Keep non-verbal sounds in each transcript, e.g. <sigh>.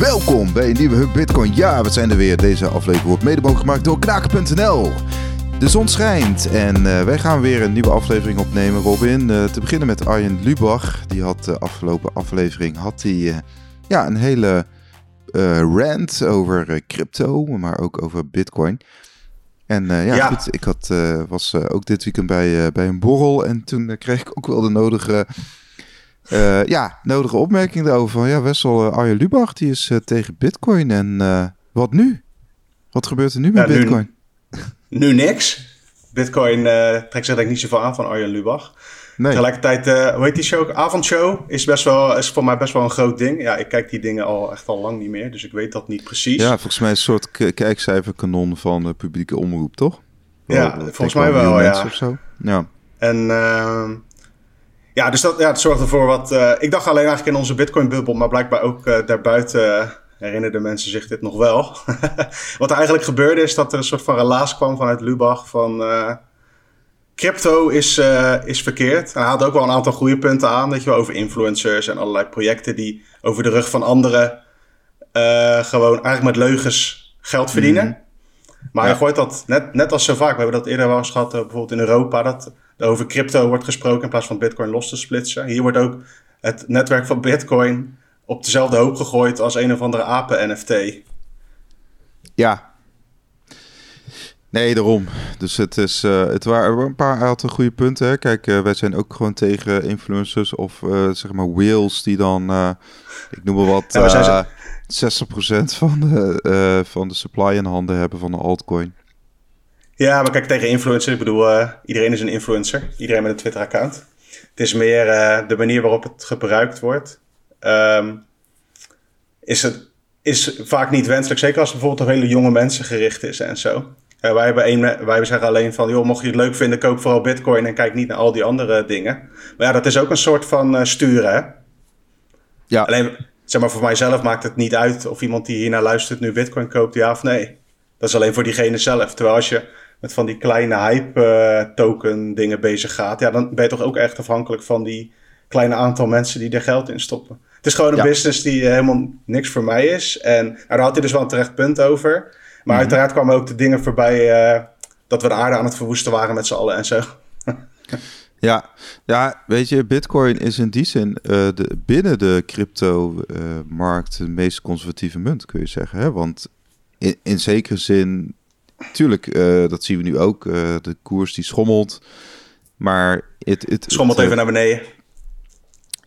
Welkom bij een nieuwe Hub Bitcoin. Ja, we zijn er weer. Deze aflevering wordt mede mogelijk gemaakt door Kraken.nl. De zon schijnt en uh, wij gaan weer een nieuwe aflevering opnemen, Robin. Uh, te beginnen met Arjen Lubach. Die had de afgelopen aflevering had hij, uh, ja, een hele rant over crypto, maar ook over Bitcoin. En ja, ja, goed, ik had, was ook dit weekend bij, bij een borrel en toen kreeg ik ook wel de nodige uh, ja, nodige opmerking daarover. Van, ja, Wessel uh, Arjen Lubach, die is uh, tegen Bitcoin. En wat nu? Wat gebeurt er nu met ja, Bitcoin? Nu, <laughs> nu, niks. Bitcoin trekt zich denk ik niet zoveel aan van Arjen Lubach. Nee. Tegelijkertijd, hoe heet die show? Avondshow is, best wel, is voor mij best wel een groot ding. Ja, ik kijk die dingen al echt al lang niet meer, dus ik weet dat niet precies. Ja, volgens mij een soort kijkcijferkanon van de publieke omroep, toch? Ja, volgens mij wel, ja. Of zo. Ja. En ehm, ja, dus dat, ja, dat zorgt ervoor wat. Uh, ik dacht alleen eigenlijk in onze Bitcoin-bubbel, maar blijkbaar ook uh, daarbuiten herinnerden mensen zich dit nog wel. <laughs> wat er eigenlijk gebeurde is dat er een soort van relaas kwam vanuit Lubach van. crypto is, is verkeerd. En hij had ook wel een aantal goede punten aan, weet je wel, over influencers en allerlei projecten die over de rug van anderen gewoon eigenlijk met leugens geld verdienen. Mhm. Maar ja. hij gooit dat net, net als zo vaak. We hebben dat eerder wel eens gehad, bijvoorbeeld in Europa, dat over crypto wordt gesproken in plaats van Bitcoin los te splitsen. Hier wordt ook het netwerk van Bitcoin op dezelfde hoop gegooid als een of andere apen-NFT. Ja. Nee, daarom. Dus het, is, uh, het waren een paar aantal goede punten. Hè. Kijk, uh, wij zijn ook gewoon tegen influencers of uh, zeg maar whales die dan, ik noem maar wat, ja, 60% van de, van de supply in handen hebben van de altcoin. Ja, maar kijk, tegen influencers, ik bedoel, uh, iedereen is een influencer. Iedereen met een Twitter-account. Het is meer uh, de manier waarop het gebruikt wordt. Um, is, het, is vaak niet wenselijk, zeker als het bijvoorbeeld op hele jonge mensen gericht is en zo. Uh, wij, hebben een, wij zeggen alleen van, joh, mocht je het leuk vinden, koop vooral bitcoin en kijk niet naar al die andere dingen. Maar ja, dat is ook een soort van sturen, hè? Ja. Alleen, zeg maar, voor mijzelf maakt het niet uit of iemand die hiernaar luistert nu bitcoin koopt, ja of nee. Dat is alleen voor diegene zelf. Terwijl als je met van die kleine hype uh, token dingen bezig gaat, ja, dan ben je toch ook echt afhankelijk van die kleine aantal mensen die er geld in stoppen. Het is gewoon een business die uh, helemaal niks voor mij is. En nou, daar had hij dus wel een terecht punt over. Maar mm -hmm. uiteraard kwamen ook de dingen voorbij uh, dat we de aarde aan het verwoesten waren met z'n allen en zo. <laughs> Ja, ja, weet je, Bitcoin is in die zin uh, de, binnen de crypto-markt uh, de meest conservatieve munt, kun je zeggen. Hè? Want in, in zekere zin tuurlijk, uh, dat zien we nu ook. De koers die schommelt. Maar het, het schommelt even naar beneden.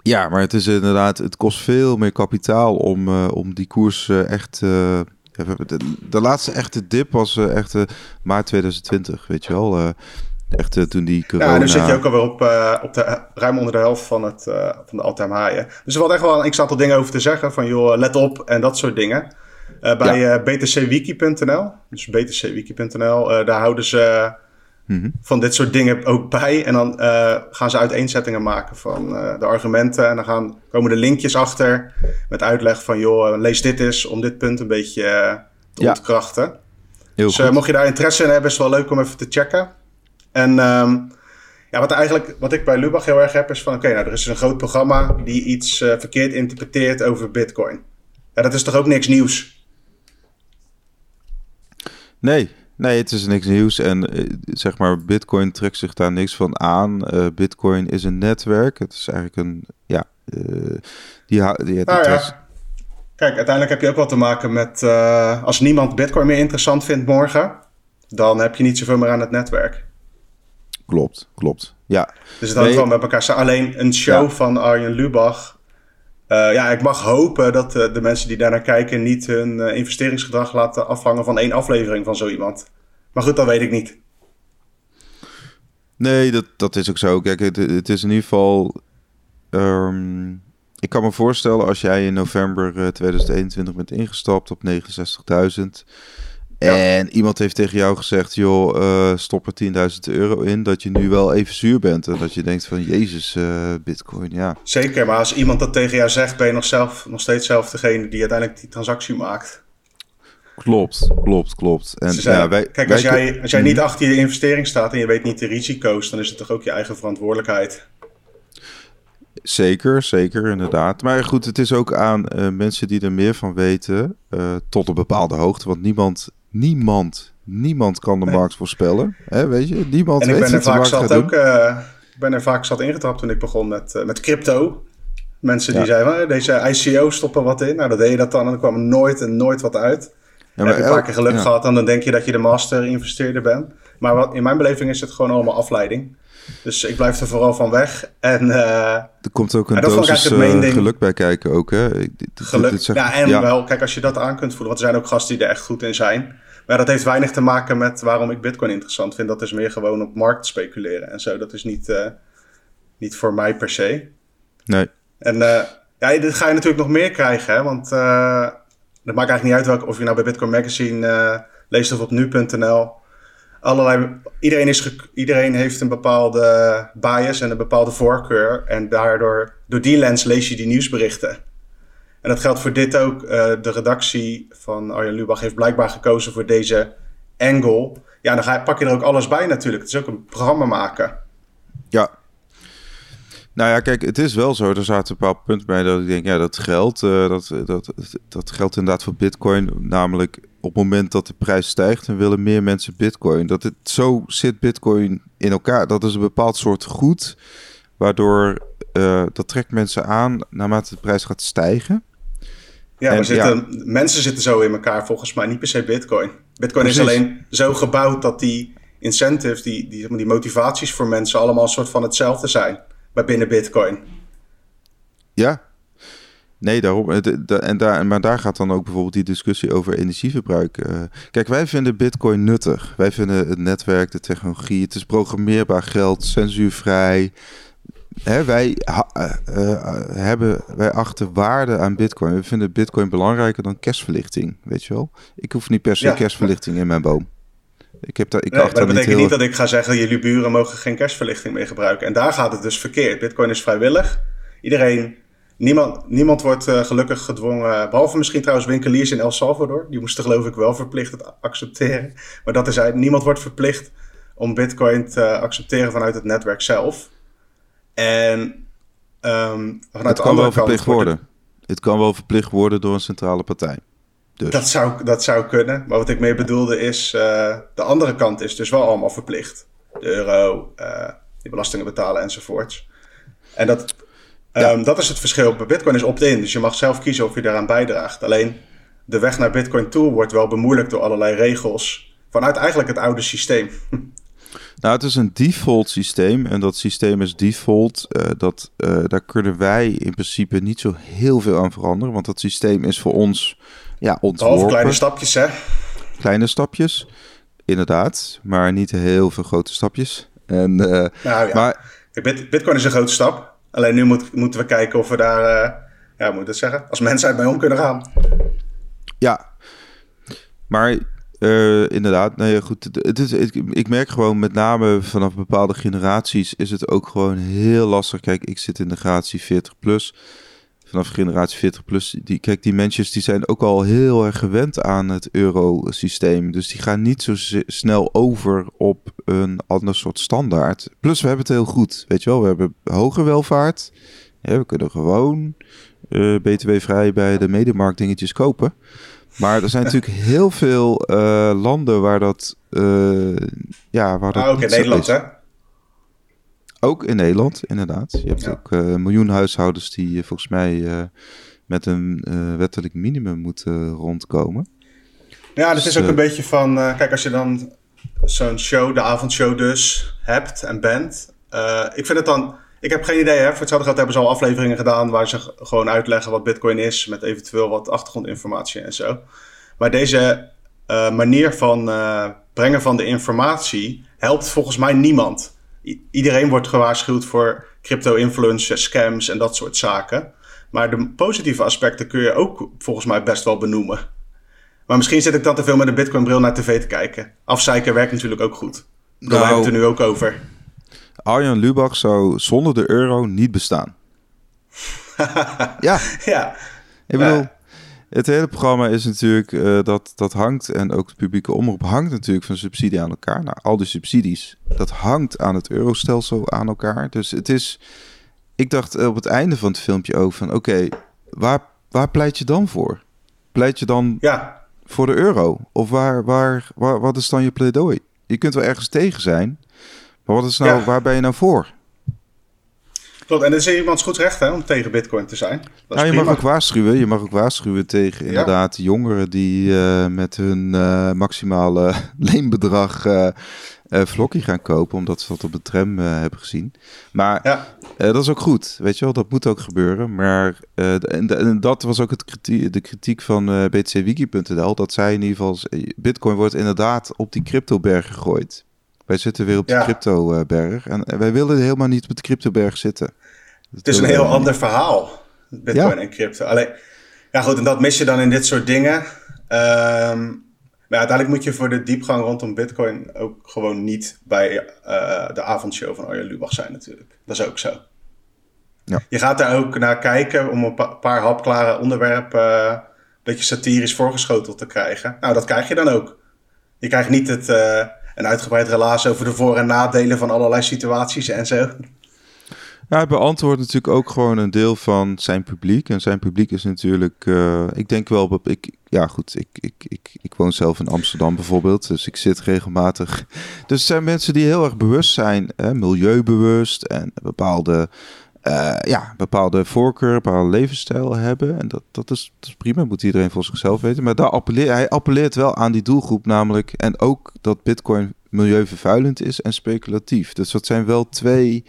Ja, maar het is inderdaad, het kost veel meer kapitaal om, om die koers echt. De, de, laatste echte dip was echt maart 2020, weet je wel. Echt toen die corona... Ja, nu zit je ook alweer op, op de, ruim onder de helft van, het, van de all-time high. Dus er valt echt wel een x-aantal dingen over te zeggen. Van joh, let op en dat soort dingen. Bij ja. btcwiki.nl. Dus btcwiki.nl, daar houden ze mm -hmm. van dit soort dingen ook bij. En dan gaan ze uiteenzettingen maken van de argumenten. En dan gaan, komen er linkjes achter met uitleg van... joh, lees dit eens om dit punt een beetje te ja. ontkrachten. Heel dus mocht je daar interesse in hebben, is het wel leuk om even te checken. En um, ja, wat, eigenlijk, wat ik bij Lubach heel erg heb, is van... oké, okay, nou, er is een groot programma die iets verkeerd interpreteert over bitcoin. Ja, dat is toch ook niks nieuws? Nee, nee, het is niks nieuws. En uh, zeg maar, Bitcoin trekt zich daar niks van aan. Uh, Bitcoin is een netwerk. Het is eigenlijk een, ja, uh, die, die, nou, ja. Kijk, uiteindelijk heb je ook wat te maken met, als niemand Bitcoin meer interessant vindt morgen, dan heb je niet zoveel meer aan het netwerk. Klopt, klopt. Ja. Dus het nee. gewoon met elkaar. Alleen een show ja. van Arjen Lubach uh, ja, ik mag hopen dat uh, de mensen die daarnaar kijken niet hun uh, investeringsgedrag laten afhangen van één aflevering van zo iemand. Maar goed, dat weet ik niet. Nee, dat, dat is ook zo. Kijk, het, het is in ieder geval. Um, ik kan me voorstellen als jij in november 2021 bent ingestapt op 69.000. En iemand heeft tegen jou gezegd, joh, uh, stop er 10.000 euro in, dat je nu wel even zuur bent. En dat je denkt van, jezus, uh, bitcoin, ja. Zeker, maar als iemand dat tegen jou zegt, ben je nog, zelf, nog steeds zelf degene die uiteindelijk die transactie maakt. Klopt, klopt, klopt. En, zijn, ja, wij, kijk, als jij, als jij niet mhm. achter je investering staat en je weet niet de risico's, dan is het toch ook je eigen verantwoordelijkheid. Zeker, zeker, inderdaad. Maar goed, het is ook aan uh, mensen die er meer van weten, uh, tot een bepaalde hoogte. Want niemand, niemand, niemand kan de nee. markt voorspellen. Hè, weet je, niemand en weet ik ben er vaak zat ook, uh, ben er vaak zat ingetrapt toen ik begon met, met crypto. Mensen die zeiden, deze ICO stoppen wat in. Nou, dan deed je dat dan en er kwam nooit en nooit wat uit. Ja, heb je een paar keer geluk ja. gehad en dan denk je dat je de master investeerder bent. Maar wat, in mijn beleving is het gewoon allemaal afleiding. Dus ik blijf er vooral van weg. En, uh, er komt ook een dosis uh, geluk bij kijken ook, hè? Geluk, dit ja, en ja. wel, kijk, als je dat aan kunt voelen. Want er zijn ook gasten die er echt goed in zijn. Maar dat heeft weinig te maken met waarom ik bitcoin interessant vind. Dat is meer gewoon op markt speculeren en zo. Dat is niet, uh, niet voor mij per se. Nee. En ja, dit ga je natuurlijk nog meer krijgen, hè? Want dat maakt eigenlijk niet uit welke, of je nou bij Bitcoin Magazine leest of op nu.nl allerlei. Iedereen, is iedereen heeft een bepaalde bias en een bepaalde voorkeur. En daardoor, door die lens lees je die nieuwsberichten. En dat geldt voor dit ook. Uh, de redactie van Arjen Lubach heeft blijkbaar gekozen voor deze angle. Ja, dan ga pak je er ook alles bij natuurlijk. Het is ook een programma maken. Ja. Nou ja, kijk, het is wel zo. Er zaten een paar punten bij dat ik denk, ja, dat geldt. Uh, dat, dat, dat geldt inderdaad voor Bitcoin. Namelijk, op het moment dat de prijs stijgt, dan willen meer mensen Bitcoin. Dat het zo zit Bitcoin in elkaar. Dat is een bepaald soort goed, waardoor uh, dat trekt mensen aan naarmate de prijs gaat stijgen. Ja, maar zitten, ja, mensen zitten zo in elkaar volgens mij, niet per se Bitcoin. Bitcoin Precies. is alleen zo gebouwd dat die incentives, die, die, die motivaties voor mensen allemaal een soort van hetzelfde zijn bij binnen Bitcoin. Ja, Nee, daarom. En daar, maar daar gaat dan ook bijvoorbeeld die discussie over energieverbruik. Uh, kijk, wij vinden Bitcoin nuttig. Wij vinden het netwerk, de technologie, het is programmeerbaar geld, censuurvrij. Hè, wij uh, uh, hebben, wij achten waarde aan Bitcoin. We vinden Bitcoin belangrijker dan kerstverlichting, weet je wel? Ik hoef niet per se ja. kerstverlichting in mijn boom. Ik heb daar, ik nee, dat betekent niet, heel... dat ik ga zeggen, jullie buren mogen geen kerstverlichting meer gebruiken. En daar gaat het dus verkeerd. Bitcoin is vrijwillig. Iedereen Niemand, niemand wordt uh, gelukkig gedwongen, behalve misschien trouwens winkeliers in El Salvador. Die moesten geloof ik wel verplicht het accepteren. Maar dat is eigenlijk, niemand wordt verplicht om bitcoin te accepteren vanuit het netwerk zelf. En um, vanuit het kan wel verplicht worden. Het kan wel verplicht worden door een centrale partij. Dus. Dat, zou, dat zou kunnen. Maar wat ik meer bedoelde is, uh, de andere kant is dus wel allemaal verplicht. De euro, uh, die belastingen betalen enzovoorts. En dat ja. Um, dat is het verschil. Bij Bitcoin is opt-in, dus je mag zelf kiezen of je daaraan bijdraagt. Alleen de weg naar Bitcoin toe wordt wel bemoeilijkt door allerlei regels vanuit eigenlijk het oude systeem. <laughs> Nou, het is een default systeem en dat systeem is default. Uh, dat, uh, daar kunnen wij in principe niet zo heel veel aan veranderen, want dat systeem is voor ons ja, ontworpen. Behalve kleine stapjes, hè? Kleine stapjes, inderdaad, maar niet heel veel grote stapjes. En, uh, nou, ja. maar, Bitcoin is een grote stap. Alleen nu moet, moeten we kijken of we daar, ja, moet het zeggen, als mensheid bij om kunnen gaan. Ja, maar uh, inderdaad, nee, goed. Het is, ik, merk gewoon met name vanaf bepaalde generaties is het ook gewoon heel lastig. Kijk, ik zit in de generatie 40 plus vanaf generatie 40 plus, die, kijk, die mensen die zijn ook al heel erg gewend aan het eurosysteem. Dus die gaan niet zo snel over op een ander soort standaard. Plus we hebben het heel goed, weet je wel. We hebben hoge welvaart. Ja, we kunnen gewoon uh, btw-vrij bij de medemarkt dingetjes kopen. Maar er zijn natuurlijk heel veel uh, landen waar dat, uh, ja, waar dat ah, ook in Nederland, hè? Ook in Nederland, inderdaad. Je hebt ook uh, een miljoen huishoudens die volgens mij met een wettelijk minimum moeten rondkomen. Ja, dat dus, is ook een beetje van... kijk, als je dan zo'n show, de avondshow dus, hebt en bent. ik vind het dan... Ik heb geen idee, hè. Voor hetzelfde geld hebben ze al afleveringen gedaan... waar ze gewoon uitleggen wat bitcoin is... met eventueel wat achtergrondinformatie en zo. Maar deze manier van brengen van de informatie... helpt volgens mij niemand iedereen wordt gewaarschuwd voor crypto-influencers, scams en dat soort zaken. Maar de positieve aspecten kun je ook volgens mij best wel benoemen. Maar misschien zit ik dan te veel met een Bitcoin-bril naar tv te kijken. Afzeiken werkt natuurlijk ook goed. Daar nou, hebben het er nu ook over. Arjan Lubach zou zonder de euro niet bestaan. <laughs> ja. ja. Ik bedoel, het hele programma is natuurlijk, uh, dat, dat hangt, en ook de publieke omroep hangt natuurlijk van subsidie aan elkaar. Nou, al die subsidies, dat hangt aan het eurostelsel aan elkaar. Dus het is, ik dacht op het einde van het filmpje ook van... oké, waar, waar pleit je dan voor? Pleit je dan Ja, voor de euro? Of waar, waar, waar, wat is dan je pleidooi? Je kunt wel ergens tegen zijn, maar wat is nou, Ja. waar ben je nou voor? klopt. En het is iemands goed recht hè, om tegen bitcoin te zijn. Dat Nou, je mag ook waarschuwen. Je mag ook waarschuwen tegen inderdaad jongeren die eh, met hun eh, maximale <laughs> leenbedrag vlokkie gaan kopen, omdat ze dat op de tram hebben gezien. Maar Ja, dat is ook goed, weet je wel, dat moet ook gebeuren. Maar en, en dat was ook het kritiek, de kritiek van btcwiki.nl, dat zij in ieder geval, bitcoin wordt inderdaad op die cryptoberg gegooid. Wij zitten weer op die Ja. cryptoberg en wij willen helemaal niet op de cryptoberg zitten. het is een heel ander verhaal. Bitcoin Ja. en crypto. Alleen, ja goed, en dat mis je dan in dit soort dingen. Ehm, maar uiteindelijk moet je voor de diepgang rondom bitcoin ook gewoon niet bij eh, de avondshow van Arjen Lubach zijn natuurlijk. Dat is ook zo. Ja. Je gaat daar ook naar kijken om een pa- paar hapklare onderwerpen eh, een beetje satirisch voorgeschoteld te krijgen. Nou, dat krijg je dan ook. Je krijgt niet het, eh, een uitgebreid relaas over de voor- en nadelen van allerlei situaties en zo. Nou, hij beantwoordt natuurlijk ook gewoon een deel van zijn publiek. En zijn publiek is natuurlijk, eh, ik denk wel, ik, ja goed, ik, ik, ik, ik woon zelf in Amsterdam bijvoorbeeld, dus ik zit regelmatig. <laughs> Dus het zijn mensen die heel erg bewust zijn, hè, milieubewust en bepaalde, eh, ja, bepaalde voorkeur, bepaalde levensstijl hebben. En dat, dat, is, dat is prima, moet iedereen voor zichzelf weten. Maar daar appelleert, hij appelleert wel aan die doelgroep namelijk. En ook dat bitcoin milieuvervuilend is en speculatief. Dus dat zijn wel twee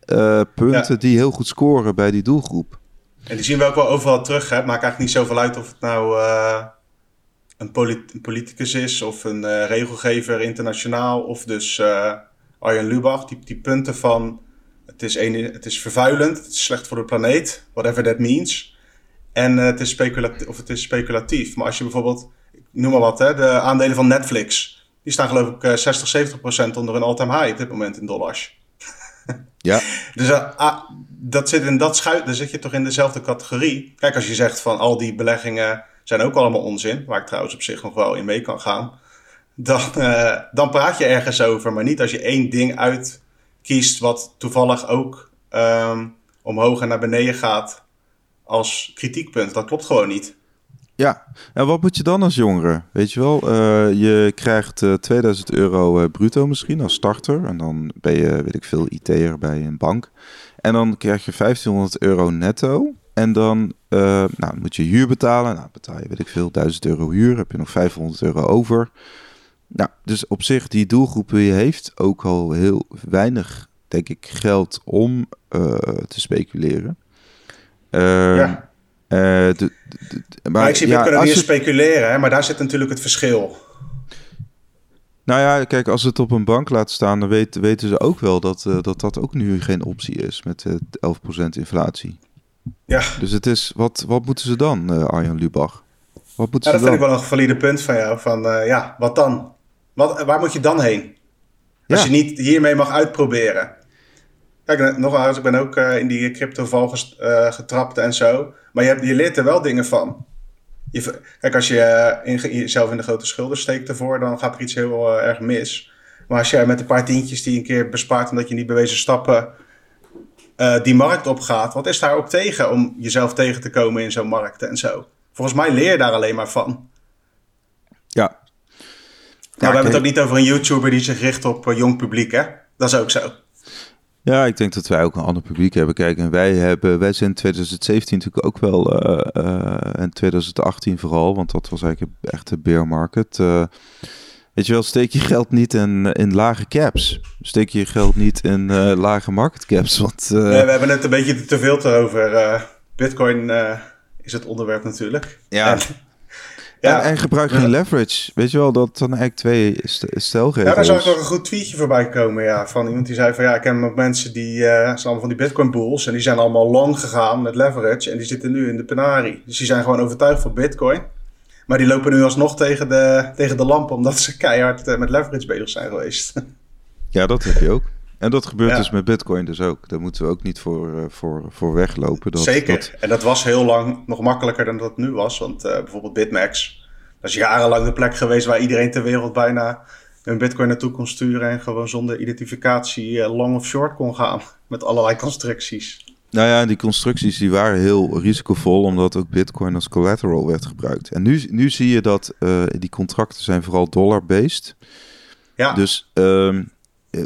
eh, punten Ja. die heel goed scoren bij die doelgroep. En die zien we ook wel overal terug. Hè? Het maakt eigenlijk niet zoveel uit of het nou eh, een, polit- een politicus is of een regelgever internationaal of dus Arjen Lubach. Die, die punten van het is, een, het is vervuilend, het is slecht voor de planeet, whatever that means. En eh, het, is speculatief, of het is speculatief. Maar als je bijvoorbeeld, ik noem maar wat, hè, de aandelen van Netflix. Die staan geloof ik eh, 60, 70 procent onder een all-time high op dit moment in dollars. <laughs> Ja, Dus eh, ah, dat zit in dat schuit, dan zit je toch in dezelfde categorie. Kijk, als je zegt van al die beleggingen zijn ook allemaal onzin, waar ik trouwens op zich nog wel in mee kan gaan, dan, eh, dan praat je ergens over. Maar niet als je één ding uitkiest wat toevallig ook ehm, omhoog en naar beneden gaat als kritiekpunt. Dat klopt gewoon niet. ja. En wat moet je dan als jongere? Weet je wel, eh, je krijgt eh 2000 euro eh, bruto misschien als starter. En dan ben je, weet ik veel, IT'er bij een bank. En dan krijg je 1500 euro netto. En dan eh, nou, moet je huur betalen. Nou, betaal je, weet ik veel, 1000 euro huur. Heb je nog 500 euro over. Nou, dus op zich, die doelgroep heeft ook al heel weinig, denk ik, geld om eh, te speculeren. Ehm, Ja. eh, de- de- de- Maar, ik zie ja, niet in je- speculeren, hè, maar daar zit natuurlijk het verschil. Nou ja, kijk, als ze het op een bank laten staan, dan weet- weten ze ook wel dat, eh, dat dat ook nu geen optie is met eh 11% inflatie. Ja, Dus het is, wat, wat moeten ze dan, Arjan Lubach? Wat moeten Ja, dat ze vind ik wel een valide punt van jou. Van ja, wat dan? Wat, waar moet je dan heen? Als Ja. je niet hiermee mag uitproberen. Kijk, eh, nogmaals, ik ben ook eh, in die cryptoval ges- eh, getrapt en zo. Maar je, hebt, je leert er wel dingen van. Je, kijk, als je eh, in, jezelf in de grote schulden steekt ervoor, dan gaat er iets heel eh, erg mis. Maar als jij met een paar tientjes die je een keer bespaart omdat je niet bewezen stappen eh, die markt opgaat, wat is daar ook tegen om jezelf tegen te komen in zo'n markt en zo? Volgens mij leer je daar alleen maar van. Nou, we hebben het ook niet over een YouTuber die zich richt op eh, jong publiek, hè? Dat is ook zo. Ja, ik denk dat wij ook een ander publiek hebben. Kijk, en wij hebben, wij zijn in 2017 natuurlijk ook wel, eh, eh, en 2018 vooral, want dat was eigenlijk echt de bear market. weet je wel, steek je geld niet in, in lage caps. Steek je geld niet in lage market caps, want... Nee, we hebben het een beetje te veel erover. eh Bitcoin is het onderwerp natuurlijk. Ja. En, Ja. En, en gebruik geen leverage. Weet je wel, dat dan eigenlijk twee st- stelregels. ja, daar zag ik nog een goed tweetje voorbij komen. Ja, van iemand die zei van ja, ik ken ook mensen die eh, zijn allemaal van die Bitcoin bulls. En die zijn allemaal long gegaan met leverage. En die zitten nu in de penari. Dus die zijn gewoon overtuigd van Bitcoin. Maar die lopen nu alsnog tegen de, tegen de lamp. Omdat ze keihard eh, met leverage bezig zijn geweest. <laughs> Ja, dat heb je ook. En dat gebeurt Ja. dus met bitcoin dus ook. Daar moeten we ook niet voor, eh, voor, voor weglopen. Dat, Zeker. Dat, En dat was heel lang nog makkelijker dan dat het nu was. Want eh, bijvoorbeeld Bitmax. Dat is jarenlang de plek geweest waar iedereen ter wereld bijna hun bitcoin naartoe kon sturen. En gewoon zonder identificatie eh, long of short kon gaan. <laughs> Met allerlei constructies. Nou ja, die constructies die waren heel risicovol, omdat ook bitcoin als collateral werd gebruikt. En nu, nu zie je dat die contracten zijn vooral dollar-based. Ja. Dus um,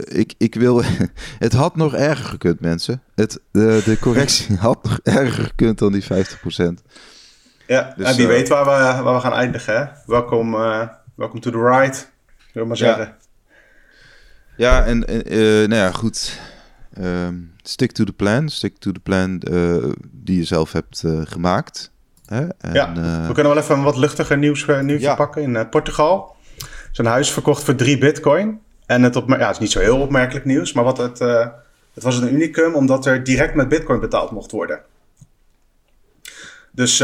ik, ik wil... <laughs> het had nog erger gekund, mensen. Het, de, de correctie <laughs> had nog erger gekund dan die 50%. Ja, dus, en wie uh, weet waar we, waar we gaan eindigen. Hè? Welkom, uh, welkom to the ride, wil maar zeggen. Ja, ja en nou ja, goed... Um, stick to the plan. Stick to the plan die je zelf hebt gemaakt. Hè? En, ja, we kunnen wel even een wat luchtiger nieuws, nieuwtje ja. pakken. In Portugal een huis verkocht voor 3 bitcoin. En het, op, ja, het is niet zo heel opmerkelijk nieuws, maar wat het, het was een unicum omdat er direct met bitcoin betaald mocht worden. Dus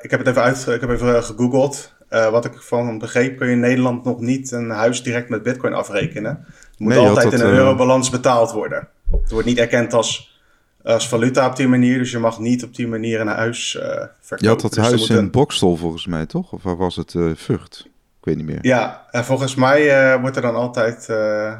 ik heb het even, uit, ik heb even gegoogeld. wat ik van begreep kun je in Nederland nog niet een huis direct met bitcoin afrekenen. Het moet nee, altijd in een eurobalans betaald worden. Het wordt niet erkend als, als valuta op die manier. Dus je mag niet op die manier een huis uh, verkopen. Je had dat dus huis in een... Bokstel volgens mij, toch? Of waar was het? Uh, Vught? Weet niet meer. Ja, en volgens mij uh, wordt er dan altijd...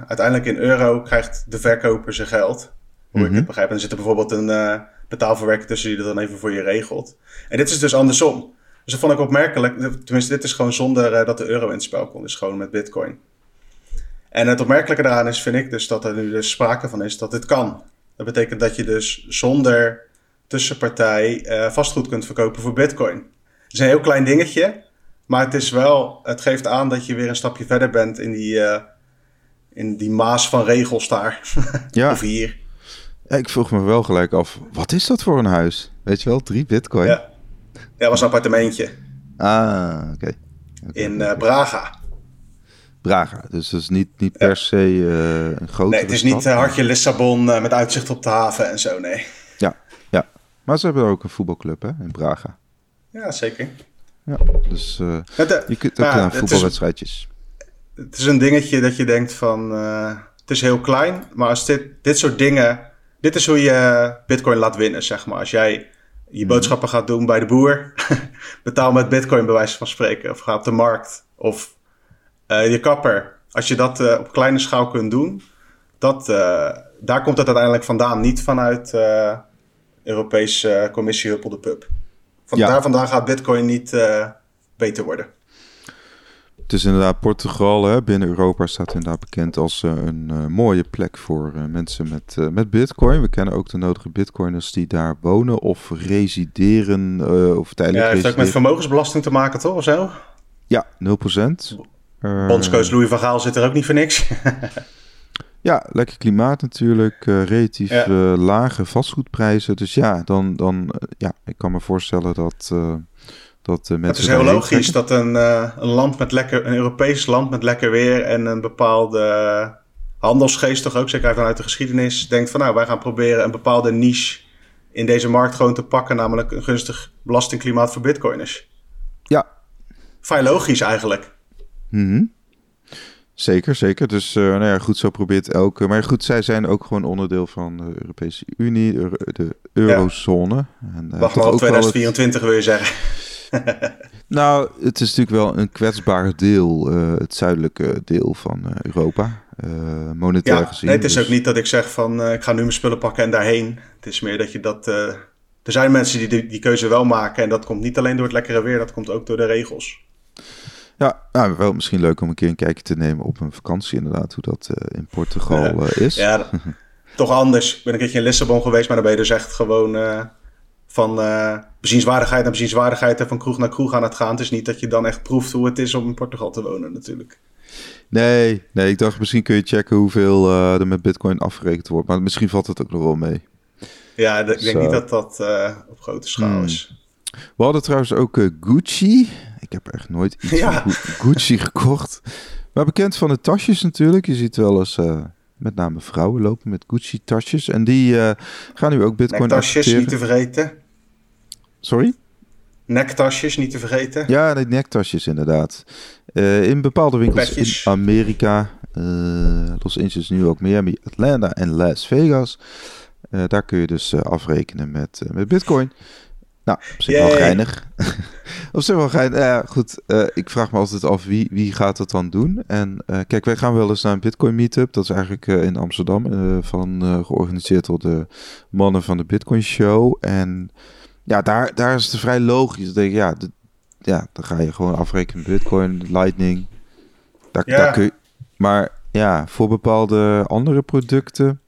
uiteindelijk in euro krijgt de verkoper zijn geld. Hoe mm -hmm. ik Mhm. het begrijp. En er zit er bijvoorbeeld een betaalverwerker tussen die dat dan even voor je regelt. En dit is dus andersom. Dus dat vond ik opmerkelijk. Tenminste, dit is gewoon zonder dat de euro in het spel komt. Dus gewoon met bitcoin. En het opmerkelijke daaraan is, vind ik dus, dat er nu dus sprake van is dat dit kan. Dat betekent dat je dus zonder tussenpartij uh, vastgoed kunt verkopen voor bitcoin. Het is een heel klein dingetje, maar het is wel, het geeft aan dat je weer een stapje verder bent in die, uh, in die maas van regels daar. <laughs> Ja. of hier. Ik vroeg me wel gelijk af, wat is dat voor een huis? Weet je wel, drie bitcoin? Ja, ja het was een appartementje. Ah, oké. Okay. Okay. In uh, Braga. Braga. Dus dat is niet, niet per se uh, een grote. Nee, het is niet uh, hartje Lissabon met uitzicht op de haven en zo, nee. Ja, ja. Maar ze hebben ook een voetbalclub hè, in Braga. Ja, zeker. Ja, dus de, je kunt ook aan voetbalwedstrijdjes. Het, het is een dingetje dat je denkt van, het is heel klein, maar als dit, dit soort dingen, dit is hoe je bitcoin laat winnen, zeg maar. Als jij je boodschappen gaat doen bij de boer, <laughs> betaal met bitcoin bij wijze van spreken, of ga op de markt, of uh, je kapper, als je dat uh, op kleine schaal kunt doen, dat, uh, daar komt het uiteindelijk vandaan. Niet vanuit Europese Commissie Huppel de Pub. Van ja. Daar vandaan gaat Bitcoin niet beter worden. Het is inderdaad Portugal, hè, binnen Europa staat inderdaad bekend als een mooie plek voor mensen met, met Bitcoin. We kennen ook de nodige Bitcoiners die daar wonen of resideren of tijdelijk Ja, heeft ook met vermogensbelasting te maken, toch? Of zo? Ja, 0%. Uh, Bondscoach Louis van Gaal zit er ook niet voor niks. <laughs> ja, lekker klimaat natuurlijk. Uh, relatief ja. uh, lage vastgoedprijzen. Dus ja, dan, dan ja, ik kan me voorstellen dat, dat mensen... Het is heel logisch dat een, een land met lekker, een Europees land met lekker weer en een bepaalde handelsgeest toch ook, zeker vanuit de geschiedenis, denkt van nou, wij gaan proberen een bepaalde niche in deze markt gewoon te pakken, namelijk een gunstig belastingklimaat voor bitcoiners. Ja. Vrij logisch eigenlijk. Mm -hmm. Zeker, zeker. Dus uh, nou ja, goed, zo probeert elke. Maar goed, zij zijn ook gewoon onderdeel van de Europese Unie, de, de eurozone. Ja. En, uh, Wacht maar op 2024 het... wil je zeggen. <laughs> nou, het is natuurlijk wel een kwetsbaar deel, uh, het zuidelijke deel van Europa. monetair ja, gezien. Nee, het is dus... ook niet dat ik zeg van ik ga nu mijn spullen pakken en daarheen. Het is meer dat je dat. er zijn mensen die, die die keuze wel maken. En dat komt niet alleen door het lekkere weer, dat komt ook door de regels. Ja, nou, wel misschien leuk om een keer een kijkje te nemen op een vakantie inderdaad, hoe dat uh, in Portugal uh, is. Ja, <laughs> toch anders. Ik ben een keertje in Lissabon geweest, maar dan ben je dus echt gewoon uh, van bezienswaardigheid naar bezienswaardigheid en van kroeg naar kroeg aan het gaan. Het is niet dat je dan echt proeft hoe het is om in Portugal te wonen natuurlijk. Nee, nee ik dacht misschien kun je checken hoeveel er met bitcoin afgerekend wordt, maar misschien valt het ook nog wel mee. Ja, ik denk niet dat dat op grote schaal hmm. is. We hadden trouwens ook Gucci. Ik heb echt nooit <laughs> iets ja. van Gucci gekocht. Maar bekend van de tasjes natuurlijk. Je ziet wel eens uh, met name vrouwen lopen met Gucci tasjes. En die uh, gaan nu ook bitcoin Nektasjes niet te vergeten. Sorry? Nektasjes niet te vergeten. Ja, de nektasjes inderdaad. Uh, in bepaalde winkels Petjes. in Amerika. Los Angeles, nu ook Miami, Atlanta en Las Vegas. daar kun je dus afrekenen met, met bitcoin. Nou, op zich wel geinig. <laughs> op zich wel geinig. Ja, goed. Uh, ik vraag me altijd af wie, wie gaat dat dan doen. En uh, kijk, wij gaan wel eens naar een Bitcoin Meetup. Dat is eigenlijk uh, in Amsterdam. van, georganiseerd door de mannen van de Bitcoin Show. En ja, daar, daar is het vrij logisch. Dan denk ik, ja, de, ja, dan ga je gewoon afrekenen Bitcoin, Lightning. Daar, ja. daar kun je, maar ja, voor bepaalde andere producten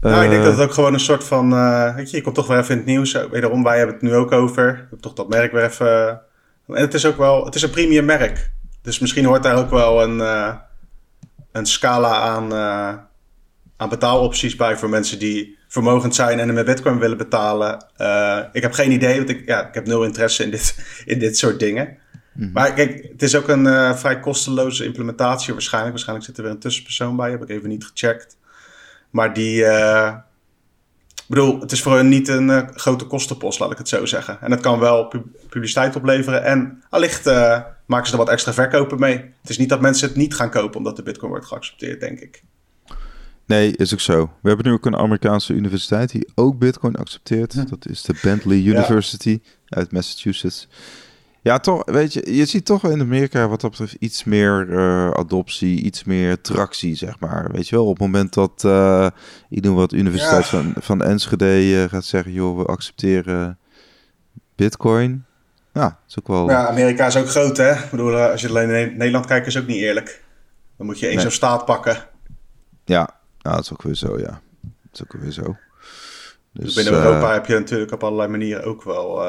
nou, ik denk dat het ook gewoon een soort van. Uh, weet je, je komt toch weer even in het nieuws. Wederom, wij hebben het nu ook over. We hebben toch dat merk weer even. en het is ook wel. Het is een premium merk. Dus misschien hoort daar ook wel een, uh, een scala aan, uh, aan betaalopties bij voor mensen die vermogend zijn en met Bitcoin willen betalen. ik heb geen idee, want ik, ja, ik heb nul interesse in dit, <laughs> in dit soort dingen. Mhm. Maar kijk, het is ook een vrij kosteloze implementatie waarschijnlijk. Waarschijnlijk zit er weer een tussenpersoon bij, heb ik even niet gecheckt. Maar die. Uh, ik bedoel, het is voor hen niet een uh, grote kostenpost, laat ik het zo zeggen. En het kan wel publiciteit opleveren. En allicht uh, maken ze er wat extra verkopen mee. Het is niet dat mensen het niet gaan kopen omdat de Bitcoin wordt geaccepteerd, denk ik. Nee, is ook zo. We hebben nu ook een Amerikaanse universiteit die ook Bitcoin accepteert. Dat is de Bentley University uit Massachusetts. Ja, toch, weet je, je ziet toch in Amerika wat dat betreft iets meer uh, adoptie, iets meer tractie, zeg maar. Weet je wel, op het moment dat, uh, ik noem wat, Universiteit van, van Enschede uh, gaat zeggen, joh, we accepteren bitcoin. Ja, is ook wel... Ja, Amerika is ook groot, hè? Ik bedoel, als je alleen in Nederland kijkt, is ook niet eerlijk. Dan moet je nee. zo'n staat pakken. Ja, nou, dat is ook weer zo, ja. Dat is ook weer zo. Dus, dus binnen Europa heb je natuurlijk op allerlei manieren ook wel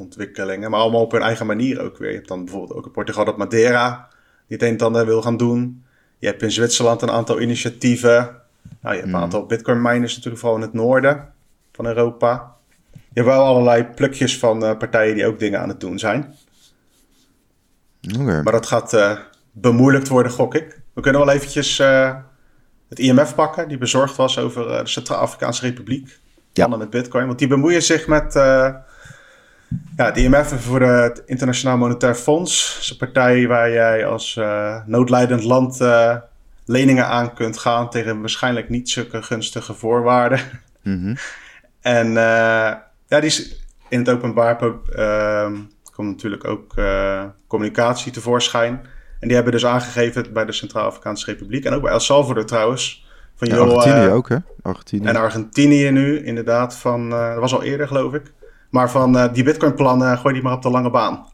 ontwikkelingen. Maar allemaal op hun eigen manier ook weer. Je hebt dan bijvoorbeeld ook in Portugal dat Madeira die het een en ander wil gaan doen. Je hebt in Zwitserland een aantal initiatieven. Nou, je hebt een hmm. aantal bitcoin miners natuurlijk vooral in het noorden van Europa. Je hebt wel allerlei plukjes van uh, partijen die ook dingen aan het doen zijn. Okay. Maar dat gaat uh, bemoeilijkt worden, gok ik. We kunnen wel eventjes uh, het IMF pakken, die bezorgd was over de Centraal-Afrikaanse Republiek. Ja. met bitcoin, want die bemoeien zich met ja, het IMF voor het Internationaal Monetair Fonds is een partij waar jij als uh, noodlijdend land uh, leningen aan kunt gaan tegen waarschijnlijk niet zulke gunstige voorwaarden. Mm <laughs> En uh, ja, die is in het openbaar ehm, komt natuurlijk ook communicatie tevoorschijn. En die hebben dus aangegeven bij de Centraal-Afrikaanse Republiek en ook bij El Salvador trouwens. Van, ja, Argentinië ook, hè? Argentinië. En Argentinië nu, inderdaad. Van, dat was al eerder, geloof ik. Maar van uh, die Bitcoin-plannen, gooi die maar op de lange baan.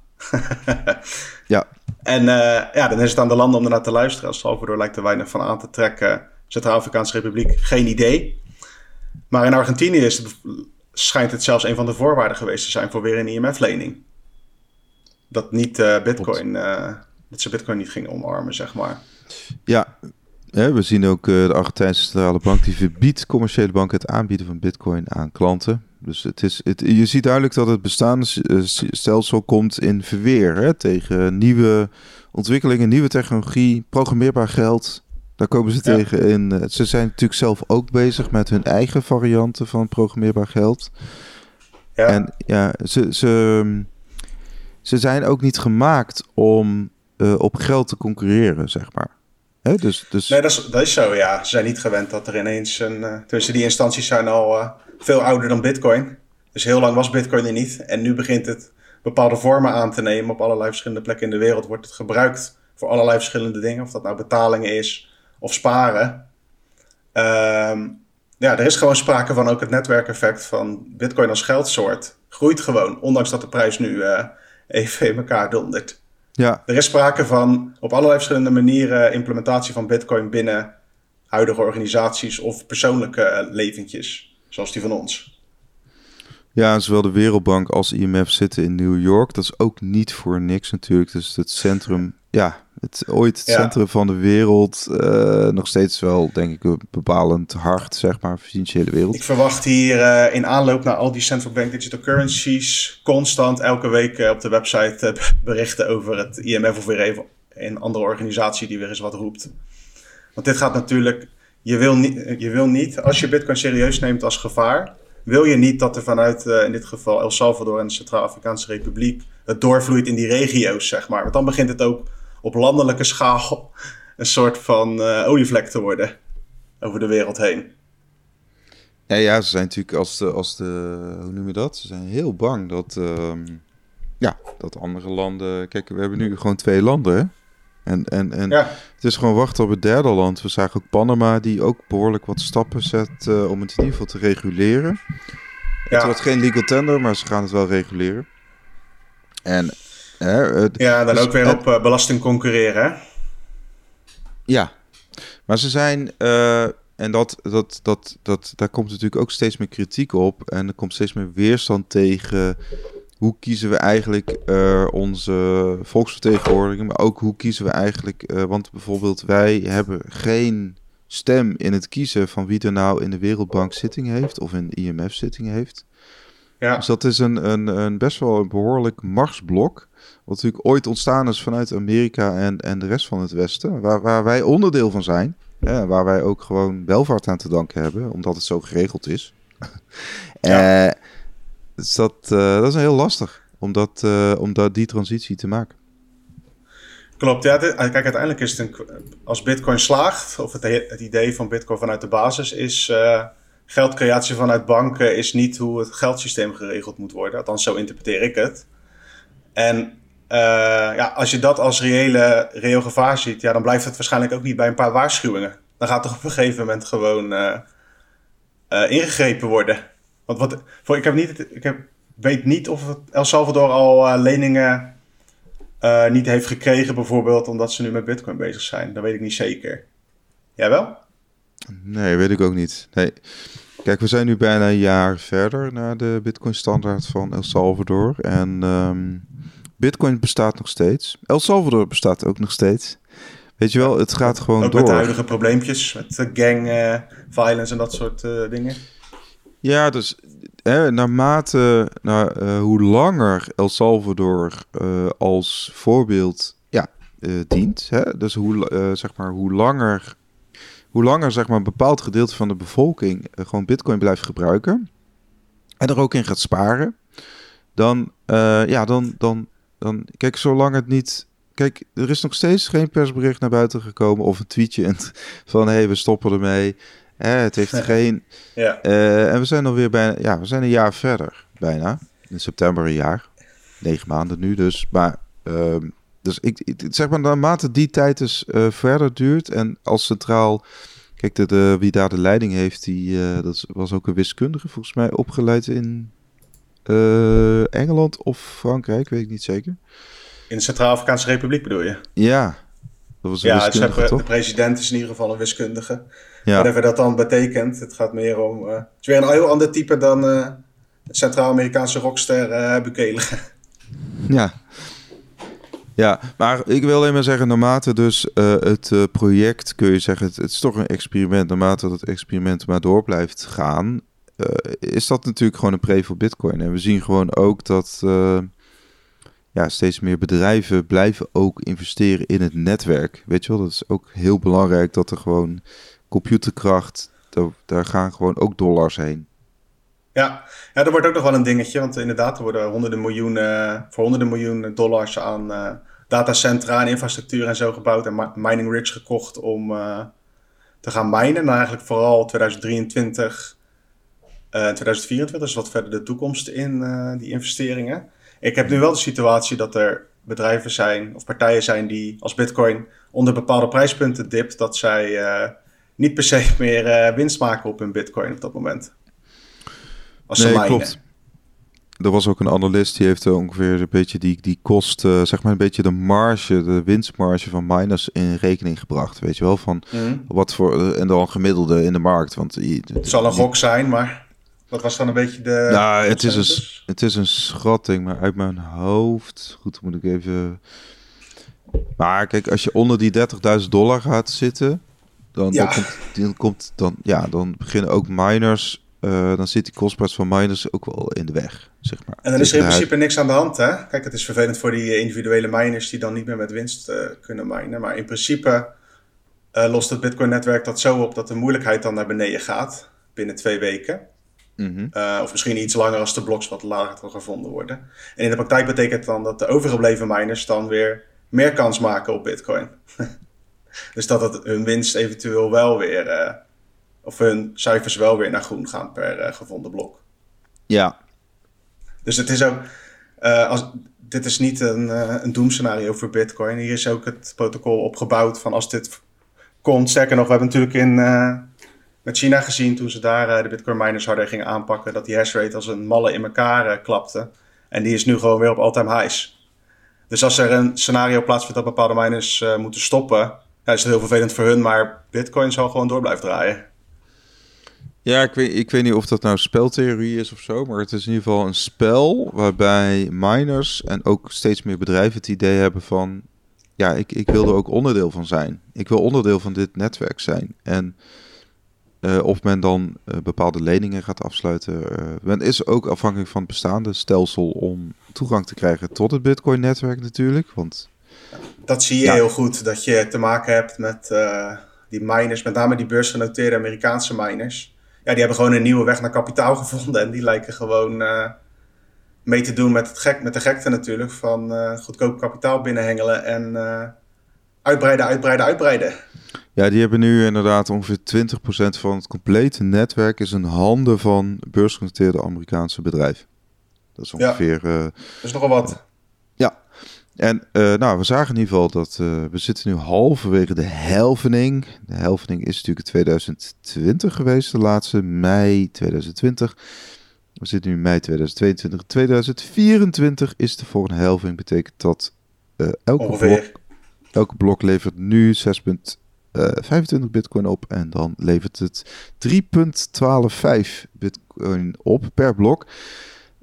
<laughs> ja. En uh, ja, dan is het aan de landen om ernaar te luisteren. Als Salvador lijkt er weinig van aan te trekken. Centraal-Afrikaanse Republiek, geen idee. Maar in Argentinië is het, schijnt het zelfs een van de voorwaarden geweest te zijn voor weer een IMF-lening. Dat niet uh, Bitcoin, dat ze Bitcoin niet gingen omarmen, zeg maar. Ja, we zien ook de Argentijnse Centrale Bank die verbiedt commerciële banken het aanbieden van Bitcoin aan klanten. Dus het is, het, je ziet duidelijk dat het bestaande eh, stelsel komt in verweer hè, tegen nieuwe ontwikkelingen, nieuwe technologie, programmeerbaar geld. Daar komen ze tegen in. Eh, ze zijn natuurlijk zelf ook bezig met hun eigen varianten van programmeerbaar geld. Ja. En ja, ze, ze, ze zijn ook niet gemaakt om uh, op geld te concurreren, zeg maar. Hè? Dus, dus... Nee, dat is, dat is zo, ja. Ze zijn niet gewend dat er ineens een... Uh, tussen die instanties zijn al... Uh, veel ouder dan Bitcoin. Dus heel lang was Bitcoin er niet. En nu begint het bepaalde vormen aan te nemen. Op allerlei verschillende plekken in de wereld wordt het gebruikt voor allerlei verschillende dingen. Of dat nou betalingen is of sparen. Ehm, ja, er is gewoon sprake van ook het netwerkeffect van Bitcoin als geldsoort. Groeit gewoon, ondanks dat de prijs nu uh, even in elkaar dondert. Ja. Er is sprake van op allerlei verschillende manieren implementatie van Bitcoin binnen huidige organisaties of persoonlijke uh, leventjes zoals die van ons. Ja, zowel de Wereldbank als IMF zitten in New York. Dat is ook niet voor niks natuurlijk. Dus het centrum, ja, het ooit het centrum van de wereld. Uh, nog steeds wel, denk ik, bepalend hard, zeg maar, financiële wereld. Ik verwacht hier uh, in aanloop naar al die central bank digital currencies constant elke week uh, op de website <laughs> berichten over het IMF of weer even een andere organisatie die weer eens wat roept. Want dit gaat natuurlijk je wil, niet, je wil niet, als je Bitcoin serieus neemt als gevaar, wil je niet dat er vanuit uh, in dit geval El Salvador en de Centraal-Afrikaanse Republiek het doorvloeit in die regio's, zeg maar. Want dan begint het ook op landelijke schaal <laughs> een soort van uh, olievlek te worden over de wereld heen. Ja, ja, ze zijn natuurlijk als de, als de, hoe noem je dat? Ze zijn heel bang dat, ehm, ja, dat andere landen, kijk, we hebben nu gewoon twee landen, hè? En, en, en Ja. het is gewoon wachten op het derde land. We zagen ook Panama die ook behoorlijk wat stappen zet eh, om het in ieder geval te reguleren. Het wordt geen legal tender, maar ze gaan het wel reguleren. En hè, Ja, dan Dus ook weer op eh, belasting concurreren. hè? Ja, maar ze zijn, eh, en dat, dat, dat, dat, daar komt natuurlijk ook steeds meer kritiek op. En er komt steeds meer weerstand tegen. Hoe kiezen we eigenlijk eh, onze volksvertegenwoordiging, maar ook hoe kiezen we eigenlijk, eh, want bijvoorbeeld wij hebben geen stem in het kiezen van wie er nou in de Wereldbank zitting heeft of in de IMF zitting heeft. Ja. Dus dat is een, een, een best wel een behoorlijk marsblok. Wat natuurlijk ooit ontstaan is vanuit Amerika en, en de rest van het Westen. Waar, waar wij onderdeel van zijn. Hè, waar wij ook gewoon welvaart aan te danken hebben. Omdat het zo geregeld is. <laughs> Ja. Eh, dus dat, eh, dat is heel lastig. Om, dat, eh, om dat, die transitie te maken. Klopt, ja. kijk, uiteindelijk is het een, als Bitcoin slaagt, of het, het idee van Bitcoin vanuit de basis is. eh, geldcreatie vanuit banken is niet hoe het geldsysteem geregeld moet worden. Althans, zo interpreteer ik het. En ja, als je dat als reële, reëel gevaar ziet, ja, dan blijft het waarschijnlijk ook niet bij een paar waarschuwingen. Dan gaat toch op een gegeven moment gewoon ingegrepen worden. Want wat, voor, ik, heb niet, ik heb, weet niet of El Salvador al eh, leningen eh, niet heeft gekregen, bijvoorbeeld omdat ze nu met Bitcoin bezig zijn. Dat weet ik niet zeker. Jij wel? Nee, weet ik ook niet. Nee. Kijk, we zijn nu bijna een jaar verder naar de Bitcoin-standaard van El Salvador. En ehm, Bitcoin bestaat nog steeds. El Salvador bestaat ook nog steeds. Weet je wel, het gaat gewoon Ook door. met de huidige probleempjes, met de gang violence en dat soort eh, dingen. Ja, dus hè, naarmate nou, hoe langer El Salvador eh, als voorbeeld ja, eh, dient, hè, dus hoe, zeg maar, hoe langer, hoe langer zeg maar, een bepaald gedeelte van de bevolking gewoon Bitcoin blijft gebruiken en er ook in gaat sparen, dan, ja, dan, dan, dan, kijk, zolang het niet. Kijk, er is nog steeds geen persbericht naar buiten gekomen of een tweetje van hé, hey, we stoppen ermee. Hè, het heeft geen. Ja, Eh, en we zijn alweer bijna, ja, we zijn een jaar verder, bijna. In september een jaar. Negen maanden nu dus. Maar, ehm, dus ik, ik zeg maar, naarmate die tijd dus eh, verder duurt en als centraal, kijk, de, de, wie daar de leiding heeft, die, eh, dat was ook een wiskundige volgens mij, opgeleid in Engeland of Frankrijk, weet ik niet zeker. in de Centraal-Afrikaanse Republiek bedoel je? Ja, dat was een Ja, wiskundige, de toch? president is in ieder geval een wiskundige. Ja. Whatever dat dan betekent. Het gaat meer om... eh, het is weer een heel ander type dan eh het Centraal-Amerikaanse rockster Bukele. <laughs> Ja. Ja, maar ik wil alleen maar zeggen, naarmate dus het project, kun je zeggen, het, het is toch een experiment, naarmate dat experiment maar door blijft gaan, is dat natuurlijk gewoon een pre voor Bitcoin. En we zien gewoon ook dat ja, steeds meer bedrijven blijven ook investeren in het netwerk. Weet je wel, dat is ook heel belangrijk dat er gewoon computerkracht, daar, daar gaan gewoon ook dollars heen. Ja. ja, dat wordt ook nog wel een dingetje. Want inderdaad, er worden honderden miljoenen, voor honderden miljoenen dollars aan eh, datacentra en infrastructuur en zo gebouwd. En mi- Mining Ridge gekocht om eh, te gaan minen. Nou, eigenlijk vooral 2023 en 2024. Dus wat verder de toekomst in eh, die investeringen. Ik heb nu wel de situatie dat er bedrijven zijn of partijen zijn die als Bitcoin onder bepaalde prijspunten dipt, dat zij niet per se <laughs> meer eh, winst maken op hun Bitcoin op dat moment. Als Nee, klopt. Er was ook een analist die heeft er ongeveer een beetje die, die kost, eh, zeg maar een beetje de marge, de winstmarge van miners in rekening gebracht. Weet je wel, van Mhm. wat voor, eh, en dan gemiddelde in de markt. Want die- Het zal een gok zijn, maar wat was dan een beetje de. Nou, het is, een, het is een schatting, maar uit mijn hoofd. Goed, moet ik even. Maar kijk, als je onder die 30.000 dollar gaat zitten, dan, Ja. dan, komt, dan komt dan, ja, dan beginnen ook miners. eh, dan zit die kostprijs van miners ook wel in de weg, zeg maar. En dan is er in de principe niks aan de hand, hè? Kijk, het is vervelend voor die individuele miners die dan niet meer met winst eh, kunnen minen. Maar in principe eh, lost het Bitcoin-netwerk dat zo op dat de moeilijkheid dan naar beneden gaat binnen twee weken. Mhm. Eh, of misschien iets langer als de bloks wat lager gevonden worden. En in de praktijk betekent dan dat de overgebleven miners dan weer meer kans maken op Bitcoin. <laughs> dus dat het hun winst eventueel wel weer eh, of hun cijfers wel weer naar groen gaan per gevonden blok. Ja. Dus het is ook, als, dit is niet een, een doemscenario voor Bitcoin. Hier is ook het protocol opgebouwd van als dit komt. Sterker nog, we hebben natuurlijk in, met China gezien toen ze daar de Bitcoin miners harder gingen aanpakken, dat die hashrate als een malle in elkaar klapte. En die is nu gewoon weer op all-time highs. Dus als er een scenario plaatsvindt dat bepaalde miners uh, moeten stoppen, ja, is heel vervelend voor hun, maar Bitcoin zal gewoon door blijven draaien. Ja, ik weet, ik weet niet of dat nou speltheorie is of zo, maar het is in ieder geval een spel waarbij miners en ook steeds meer bedrijven het idee hebben van, ja, ik, ik wil er ook onderdeel van zijn. Ik wil onderdeel van dit netwerk zijn. En uh, of men dan uh, bepaalde leningen gaat afsluiten. Uh, men is ook afhankelijk van het bestaande stelsel om toegang te krijgen tot het Bitcoin-netwerk natuurlijk. Want, dat zie je ja. heel goed, dat je te maken hebt met die miners, met name die beursgenoteerde Amerikaanse miners. Ja, die hebben gewoon een nieuwe weg naar kapitaal <laughs> gevonden en die lijken gewoon mee te doen met, het gek, met de gekte natuurlijk van goedkoop kapitaal binnenhengelen en uitbreiden, uitbreiden, uitbreiden. Ja, die hebben nu inderdaad ongeveer 20% van het complete netwerk is in handen van beursgenoteerde Amerikaanse bedrijven. Dat is ongeveer. Ja, uh, dat is nogal wat. En uh, nou, we zagen in ieder geval dat uh, we zitten nu halverwege de helvening. De helvening is natuurlijk in 2020 geweest, de laatste mei 2020. We zitten nu in mei 2022. 2024 is de volgende helving. Betekent dat elke, blok, elke blok levert nu 6. 25 eh, bitcoin op en dan levert het 3.125 bitcoin op per blok.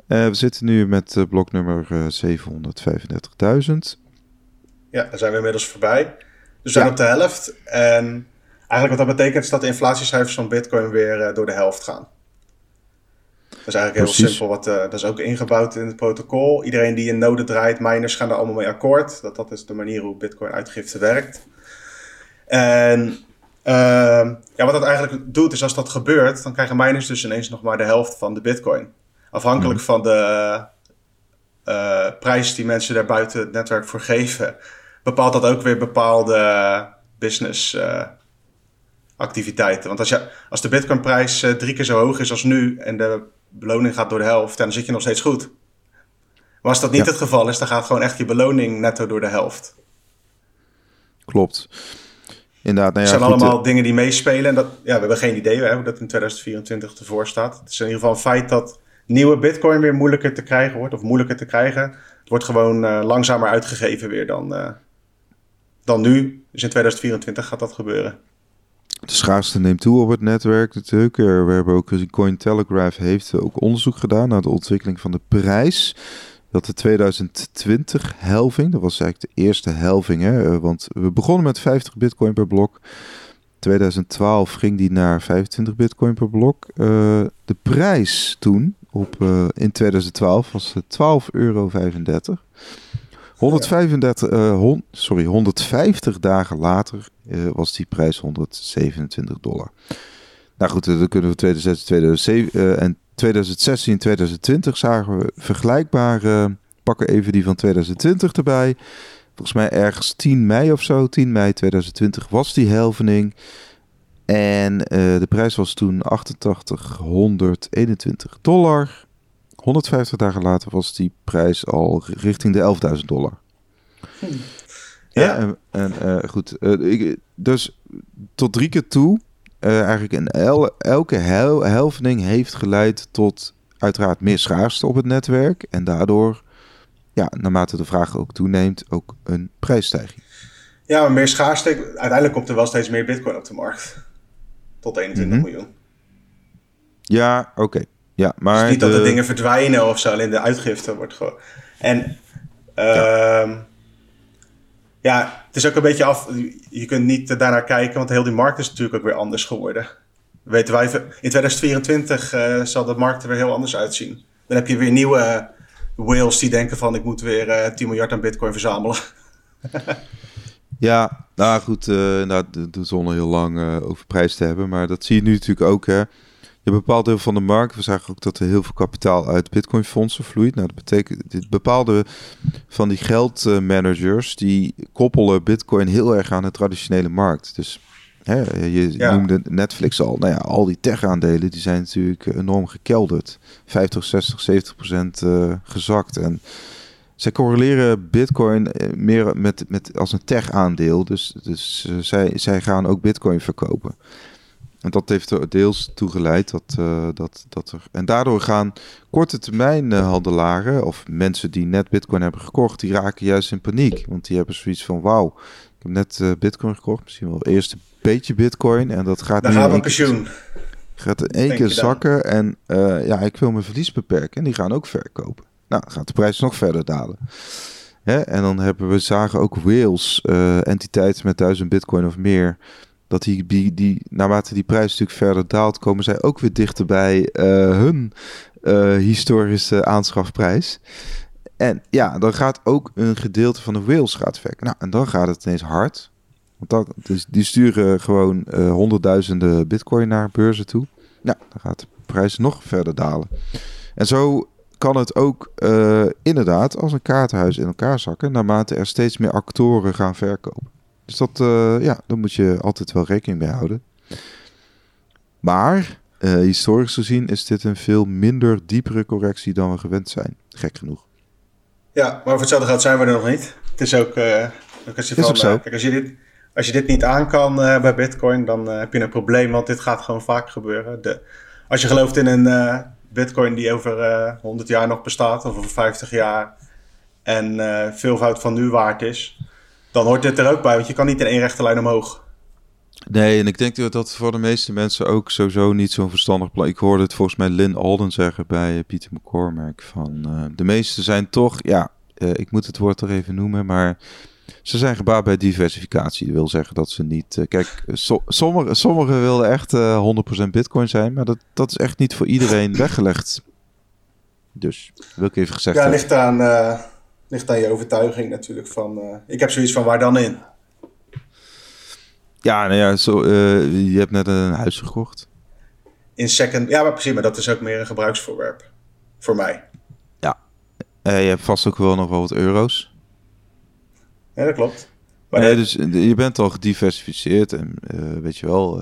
Uh, we zitten nu met uh, blok nummer 735.000. Ja, daar zijn we inmiddels voorbij. Dus we zijn op de helft. En eigenlijk wat dat betekent is dat de inflatiecijfers van bitcoin weer door de helft gaan. Dat is eigenlijk heel simpel. Wat, dat is ook ingebouwd in het protocol. Iedereen die een node draait, miners gaan daar allemaal mee akkoord. Dat, dat is de manier hoe bitcoin uitgifte werkt. En uh, ja, wat dat eigenlijk doet, is als dat gebeurt, dan krijgen miners dus ineens nog maar de helft van de bitcoin. Afhankelijk mhm. van de uh, prijs die mensen daar buiten het netwerk voor geven, bepaalt dat ook weer bepaalde business uh, activiteiten. Want als, je, als de bitcoinprijs drie keer zo hoog is als nu en de beloning gaat door de helft, dan zit je nog steeds goed. Maar als dat niet het geval is, dan gaat gewoon echt je beloning netto door de helft. Klopt. Inderdaad, nou ja, het zijn allemaal eh, dingen die meespelen. En dat, ja, we hebben geen idee hè, hoe dat in 2024 ervoor staat. Het is in ieder geval een feit dat nieuwe bitcoin weer moeilijker te krijgen wordt. Of moeilijker te krijgen. Het wordt gewoon uh, langzamer uitgegeven weer dan, uh, dan nu. Dus in 2024 gaat dat gebeuren. De schaarste neemt toe op het netwerk natuurlijk. We hebben ook Cointelegraph heeft ook onderzoek gedaan naar de ontwikkeling van de prijs dat de 2020 helving, dat was eigenlijk de eerste helving, hè, eh, want we begonnen met 50 bitcoin per blok. 2012 ging die naar 25 bitcoin per blok. De prijs toen op, uh, in 2012 was 12,35 euro. 135, uh, hon, sorry, 150 dagen later was die prijs 127 dollar. Nou goed, dan kunnen we 2006, 2007 en 2016, 2020 zagen we vergelijkbare. Pakken even die van 2020 erbij. Volgens mij ergens 10 mei of zo, 10 mei 2020 was die helvening. En uh, de prijs was toen 8821 dollar. 150 dagen later was die prijs al richting de 11.000 dollar. Hm. Ja, ja, en, en uh, goed. Uh, ik, dus tot drie keer toe uh, eigenlijk in el elke hel helvening heeft geleid tot uiteraard meer schaarste op het netwerk. En daardoor, ja, naarmate de vraag ook toeneemt, ook een prijsstijging. Ja, maar meer schaarste. Uiteindelijk komt er wel steeds meer bitcoin op de markt. Tot 21 mhm. miljoen. Ja, oké. Ja, maar dus niet dat de dingen verdwijnen of zo, alleen de uitgifte wordt gewoon. En ja. Ehm, ja, het is ook een beetje af. Je kunt niet daarnaar kijken, want heel die markt is natuurlijk ook weer anders geworden. Weten wij, in 2024 uh, eh, zal de markt er weer heel anders uitzien. Dan heb je weer nieuwe whales die denken van ik moet weer uh, eh, 10 miljard aan bitcoin verzamelen. <laughs> ja, nou goed, uh, nou, zonder heel lang over prijs te hebben. Maar dat zie je nu natuurlijk ook. Hè een bepaald deel van de markt. We zagen ook dat er heel veel kapitaal uit Bitcoin-fondsen vloeit. Nou, dat betekent dit bepaalde van die geldmanagers die koppelen Bitcoin heel erg aan de traditionele markt. Dus Hè, je noemde Netflix al. Nou ja, al die tech-aandelen die zijn natuurlijk enorm gekelderd. 50, 60, 70 procent uh, gezakt. En zij correleren Bitcoin meer met, met als een tech-aandeel. Dus, dus zij, zij gaan ook Bitcoin verkopen. En dat heeft er deels toe geleid dat, uh, dat, dat er. En daardoor gaan korte termijn uh, handelaren of mensen die net Bitcoin hebben gekocht, die raken juist in paniek. Want die hebben zoiets van: wauw, ik heb net Bitcoin gekocht, misschien wel eerst een beetje Bitcoin. En dat gaat Dan nu. gaan we pensioen. Gaat in één keer zakken. En ja, ik wil mijn verlies beperken. En die gaan ook verkopen. Nou, gaat de prijs nog verder dalen. En dan hebben we zagen ook Wales, entiteiten met 1000 Bitcoin of meer dat die, die, naarmate die prijs natuurlijk verder daalt, komen zij ook weer dichter bij uh, hun uh, historische aanschafprijs. En ja, dan gaat ook een gedeelte van de whales gaat verkopen. Nou, en dan gaat het ineens hard. Want dat, dus die sturen gewoon honderdduizenden bitcoin naar beurzen toe. Nou, dan gaat de prijs nog verder dalen. En zo kan het ook uh, inderdaad als een kaartenhuis in elkaar zakken, naarmate er steeds meer actoren gaan verkopen. Dus dat, uh, ja, daar moet je altijd wel rekening mee houden. Maar uh, historisch gezien is dit een veel minder diepere correctie dan we gewend zijn. Gek genoeg. Ja, maar voor hetzelfde geld zijn we er nog niet. Het is ook, je is ook zo. Kijk, als je dit, als je dit niet aan kan bij Bitcoin, dan heb je een probleem, want dit gaat gewoon vaak gebeuren. De, als je gelooft in een Bitcoin die over 100 jaar nog bestaat, of over 50 jaar, en veelvoud van nu waard is, dan hoort dit er ook bij, want je kan niet in één rechte lijn omhoog. Nee, en ik denk dat voor de meeste mensen ook sowieso niet zo'n verstandig plan. Ik hoorde het volgens mij Lynn Alden zeggen bij Pieter McCormack van de meeste zijn toch, ja, ik moet het woord er even noemen, maar ze zijn gebaat bij diversificatie. Dat wil zeggen dat ze niet, uh, kijk, so, sommigen sommige willen echt 100% Bitcoin zijn, maar dat, dat is echt niet voor iedereen <laughs> weggelegd. Dus wil ik even gezegd ja, hebben. ligt aan ligt aan je overtuiging natuurlijk van... Ik heb zoiets van, waar dan in? Ja, nou ja, zo, je hebt net een huis gekocht. In second... Ja, maar precies, maar dat is ook meer een gebruiksvoorwerp. Voor mij. Ja. Je hebt vast ook wel nog wel wat euro's. Ja, dat klopt. Maar nee, dus je bent al gediversificeerd en weet je wel...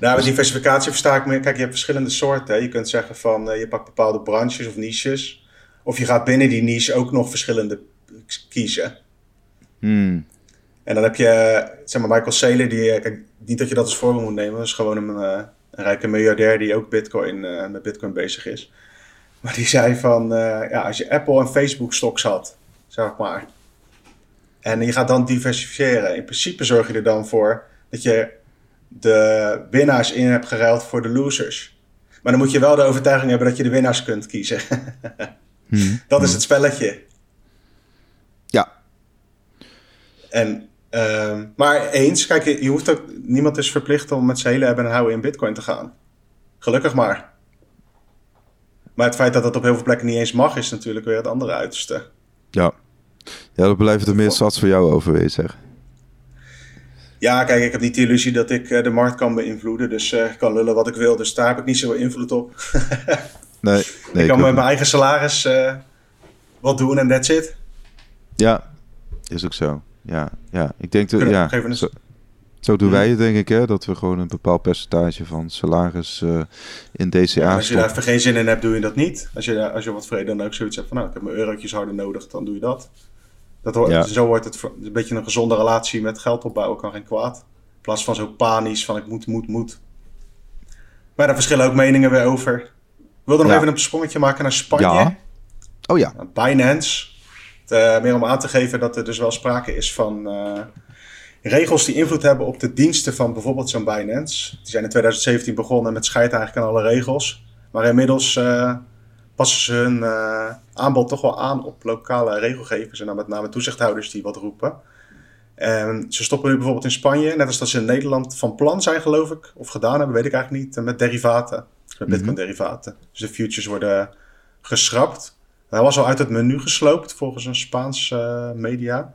Nou, met diversificatie versta ik meer. Kijk, je hebt verschillende soorten. Hè. Je kunt zeggen van je pakt bepaalde branches of niches. Of je gaat binnen die niche ook nog verschillende kiezen. Hmm. En dan heb je, zeg maar, Michael Saylor, die, kijk, niet dat je dat als voorbeeld moet nemen, dat is gewoon een, een rijke miljardair die ook Bitcoin, met Bitcoin bezig is. Maar die zei van, ja, als je Apple en Facebook stocks had, zeg maar, en je gaat dan diversifiëren, in principe zorg je er dan voor dat je de winnaars in hebt geruild voor de losers. Maar dan moet je wel de overtuiging hebben dat je de winnaars kunt kiezen. <laughs> Hmm. Dat is het spelletje. Ja. En, uh, maar eens, kijk, je hoeft ook, niemand is verplicht om met z'n hele hebben en houden in Bitcoin te gaan. Gelukkig maar. Maar het feit dat dat op heel veel plekken niet eens mag, is natuurlijk weer het andere uiterste. Ja. Ja, dat blijft er meer sats voor jou over, je zeggen. Ja, kijk, ik heb niet de illusie dat ik uh, de markt kan beïnvloeden. Dus uh, ik kan lullen wat ik wil. Dus daar heb ik niet zoveel invloed op. <laughs> Nee, nee, ik kan met mijn eigen salaris uh, wat doen en that's it. Ja, is ook zo. Ja, ja. ik denk dat ja, zo, zo doen wij het denk ik, hè, dat we gewoon een bepaald percentage van salaris uh, in DCA ja, Als je daar even geen zin in hebt, doe je dat niet. Als je, als je wat vrede dan ook zoiets hebt van, nou, ik heb mijn eurotjes harder nodig, dan doe je dat. Dat hoort, ja. Zo wordt het een beetje een gezonde relatie met geld opbouwen, kan geen kwaad. In plaats van zo panisch van ik moet, moet, moet. Maar daar verschillen ook meningen weer over. Ik wilde nog ja. even een sprongetje maken naar Spanje. Ja. Oh ja. Binance. Uh, meer om aan te geven dat er dus wel sprake is van uh, regels die invloed hebben op de diensten van bijvoorbeeld zo'n Binance. Die zijn in 2017 begonnen met scheid eigenlijk aan alle regels. Maar inmiddels uh, passen ze hun aanbod toch wel aan op lokale regelgevers en dan met name toezichthouders die wat roepen. En ze stoppen nu bijvoorbeeld in Spanje, net als dat ze in Nederland van plan zijn, geloof ik, of gedaan hebben, weet ik eigenlijk niet, met derivaten. Met Bitcoin-derivaten. Dus de futures worden geschrapt. Hij was al uit het menu gesloopt, volgens een Spaans uh, media.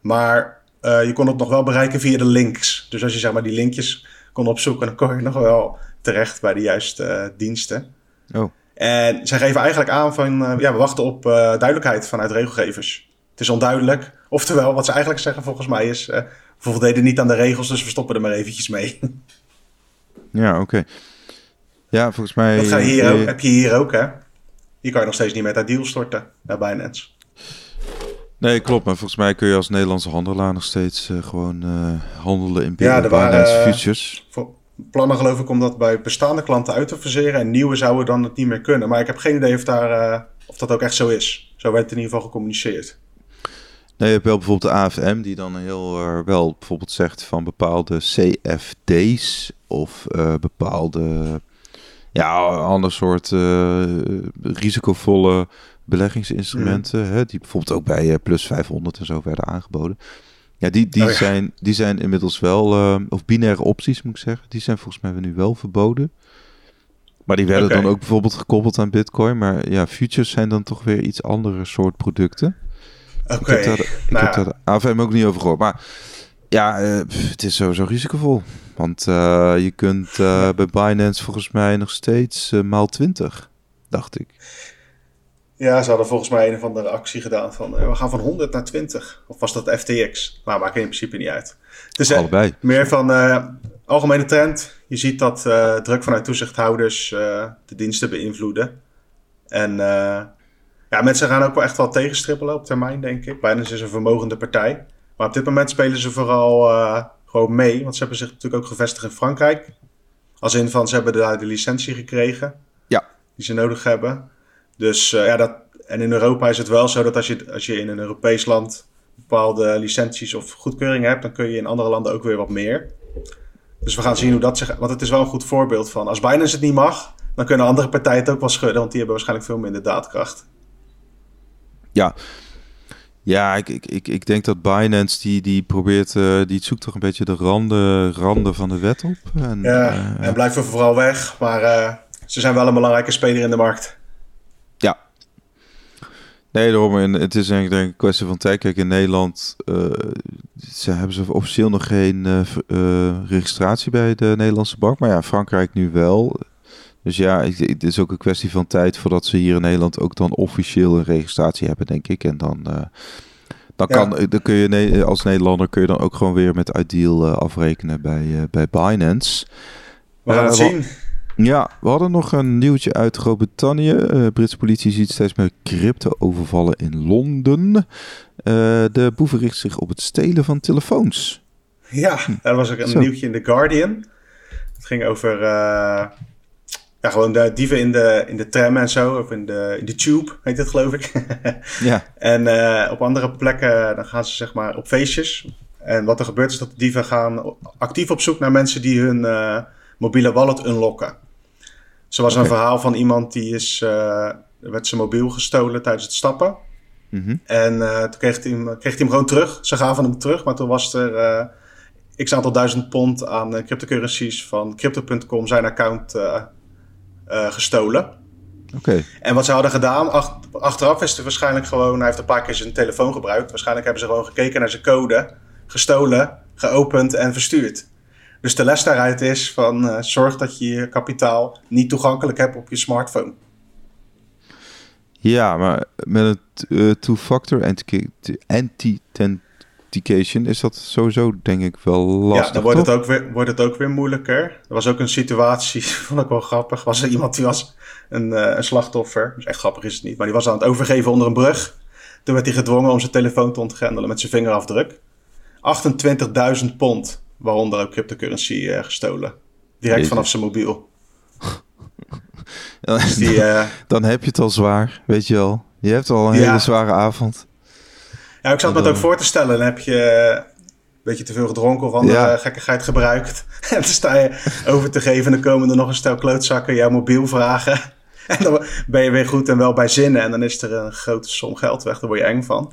Maar uh, je kon het nog wel bereiken via de links. Dus als je zeg maar die linkjes kon opzoeken, dan kon je nog wel terecht bij de juiste uh, diensten. Oh. En zij geven eigenlijk aan van, ja, we wachten op duidelijkheid vanuit regelgevers. Het is onduidelijk. Oftewel, wat ze eigenlijk zeggen volgens mij is, voldeden niet aan de regels, dus we stoppen er maar eventjes mee. Ja, oké. Ja, volgens mij... Dat ga je hier ook, heb je hier ook, hè? Hier kan je nog steeds niet met dat deal storten naar Binance. Nee, klopt. Maar volgens mij kun je als Nederlandse handelaar nog steeds uh, gewoon handelen in ja, Binance waren, futures. Voor plannen geloof ik om dat bij bestaande klanten uit te verseren. En nieuwe zouden dan het niet meer kunnen. Maar ik heb geen idee of, daar, uh, of dat ook echt zo is. Zo werd het in ieder geval gecommuniceerd. Nee, je hebt wel bijvoorbeeld de AFM die dan heel uh, wel bijvoorbeeld zegt van bepaalde CFD's of uh, bepaalde ja, ander soort risicovolle beleggingsinstrumenten, mm. hè, die bijvoorbeeld ook bij plus 500 en zo werden aangeboden. Ja, die, die, oh, ja. Zijn, die zijn inmiddels wel, uh, of binaire opties moet ik zeggen, die zijn volgens mij nu wel verboden. Maar die werden okay. dan ook bijvoorbeeld gekoppeld aan Bitcoin. Maar ja, futures zijn dan toch weer iets andere soort producten. Oké. Okay. Ik heb daar, ik nou, heb daar de ook niet over gehoord. Maar ja, uh, het is sowieso risicovol. Want uh, je kunt bij Binance volgens mij nog steeds maal 20, dacht ik. Ja, ze hadden volgens mij een of andere actie gedaan van we gaan van 100 naar 20. Of was dat FTX? Maar maakt in principe niet uit. Dus Allebei. meer van algemene trend. Je ziet dat druk vanuit toezichthouders de diensten beïnvloeden. En ja, mensen gaan ook wel echt wel tegenstrippelen op termijn, denk ik. Binance is een vermogende partij. Maar op dit moment spelen ze vooral gewoon mee. Want ze hebben zich natuurlijk ook gevestigd in Frankrijk. Als in van, ze hebben daar de licentie gekregen. Ja. Die ze nodig hebben. Dus uh, ja, dat... En in Europa is het wel zo dat als je, als je in een Europees land bepaalde licenties of goedkeuring hebt, dan kun je in andere landen ook weer wat meer. Dus we gaan zien hoe dat zich. Want het is wel een goed voorbeeld van. Als Binance het niet mag, dan kunnen andere partijen het ook wel schudden, want die hebben waarschijnlijk veel minder daadkracht. Ja, ja, ik, ik, ik, ik denk dat Binance die, die probeert, uh, die zoekt toch een beetje de randen, randen van de wet op. En, ja, uh, en blijft er vooral weg, maar uh, ze zijn wel een belangrijke speler in de markt. Nee, daarom, en het is eigenlijk denk ik een kwestie van tijd. Kijk, in Nederland ze hebben ze officieel nog geen registratie bij de Nederlandse bank, maar ja, Frankrijk nu wel. Dus ja, het is ook een kwestie van tijd voordat ze hier in Nederland ook dan officieel een registratie hebben, denk ik. En dan, dan, kan, ja. dan kun je als Nederlander kun je dan ook gewoon weer met Ideal afrekenen bij, bij Binance. We gaan het zien. Ja, we hadden nog een nieuwtje uit Groot-Brittannië. Britse politie ziet steeds meer crypto-overvallen in Londen. de boeven richten zich op het stelen van telefoons. Ja, er was ook een Zo. nieuwtje in The Guardian. Het ging over ja, gewoon de dieven in de, in de tram en zo. Of in de, in de tube, heet het geloof ik. <laughs> ja. En uh, op andere plekken dan gaan ze zeg maar op feestjes. En wat er gebeurt is dat de dieven gaan actief op zoek naar mensen die hun uh, mobiele wallet unlocken. Zo was okay. een verhaal van iemand die is, uh, werd zijn mobiel gestolen tijdens het stappen. Mm -hmm. En toen kreeg hij, hem, kreeg hij hem gewoon terug. Ze gaven hem terug, maar toen was er x aantal duizend pond aan cryptocurrencies van crypto.com zijn account uh, gestolen. Okay. En wat ze hadden gedaan, ach, achteraf is het waarschijnlijk gewoon, hij heeft een paar keer zijn telefoon gebruikt. Waarschijnlijk hebben ze gewoon gekeken naar zijn code, gestolen, geopend en verstuurd. Dus de les daaruit is van uh, zorg dat je je kapitaal niet toegankelijk hebt op je smartphone. Ja, maar met een uh, two-factor anti-authentication is dat sowieso denk ik wel lastig. Ja, dan wordt het, ook weer, wordt het ook weer moeilijker. Er was ook een situatie, <laughs> vond ik wel grappig. Was er iemand die was een, uh, een slachtoffer. Dus echt grappig is het niet. Maar die was aan het overgeven onder een brug. Toen werd hij gedwongen om zijn telefoon te ontgrendelen met zijn vingerafdruk. 28.000 pond, waaronder ook cryptocurrency uh, gestolen. Direct vanaf zijn mobiel. <laughs> Ja, dus die, uh, dan heb je het al zwaar, weet je wel. Je hebt al een ja. hele zware avond. Ja, ik zat me het ook voor te stellen. Dan heb je een beetje te veel gedronken of andere ja. gekkigheid gebruikt. <laughs> En dan sta je over te geven en dan komen er nog een stel klootzakken jouw mobiel vragen. <laughs> En dan ben je weer goed en wel bij zinnen. En dan is er een grote som geld weg. Daar word je eng van.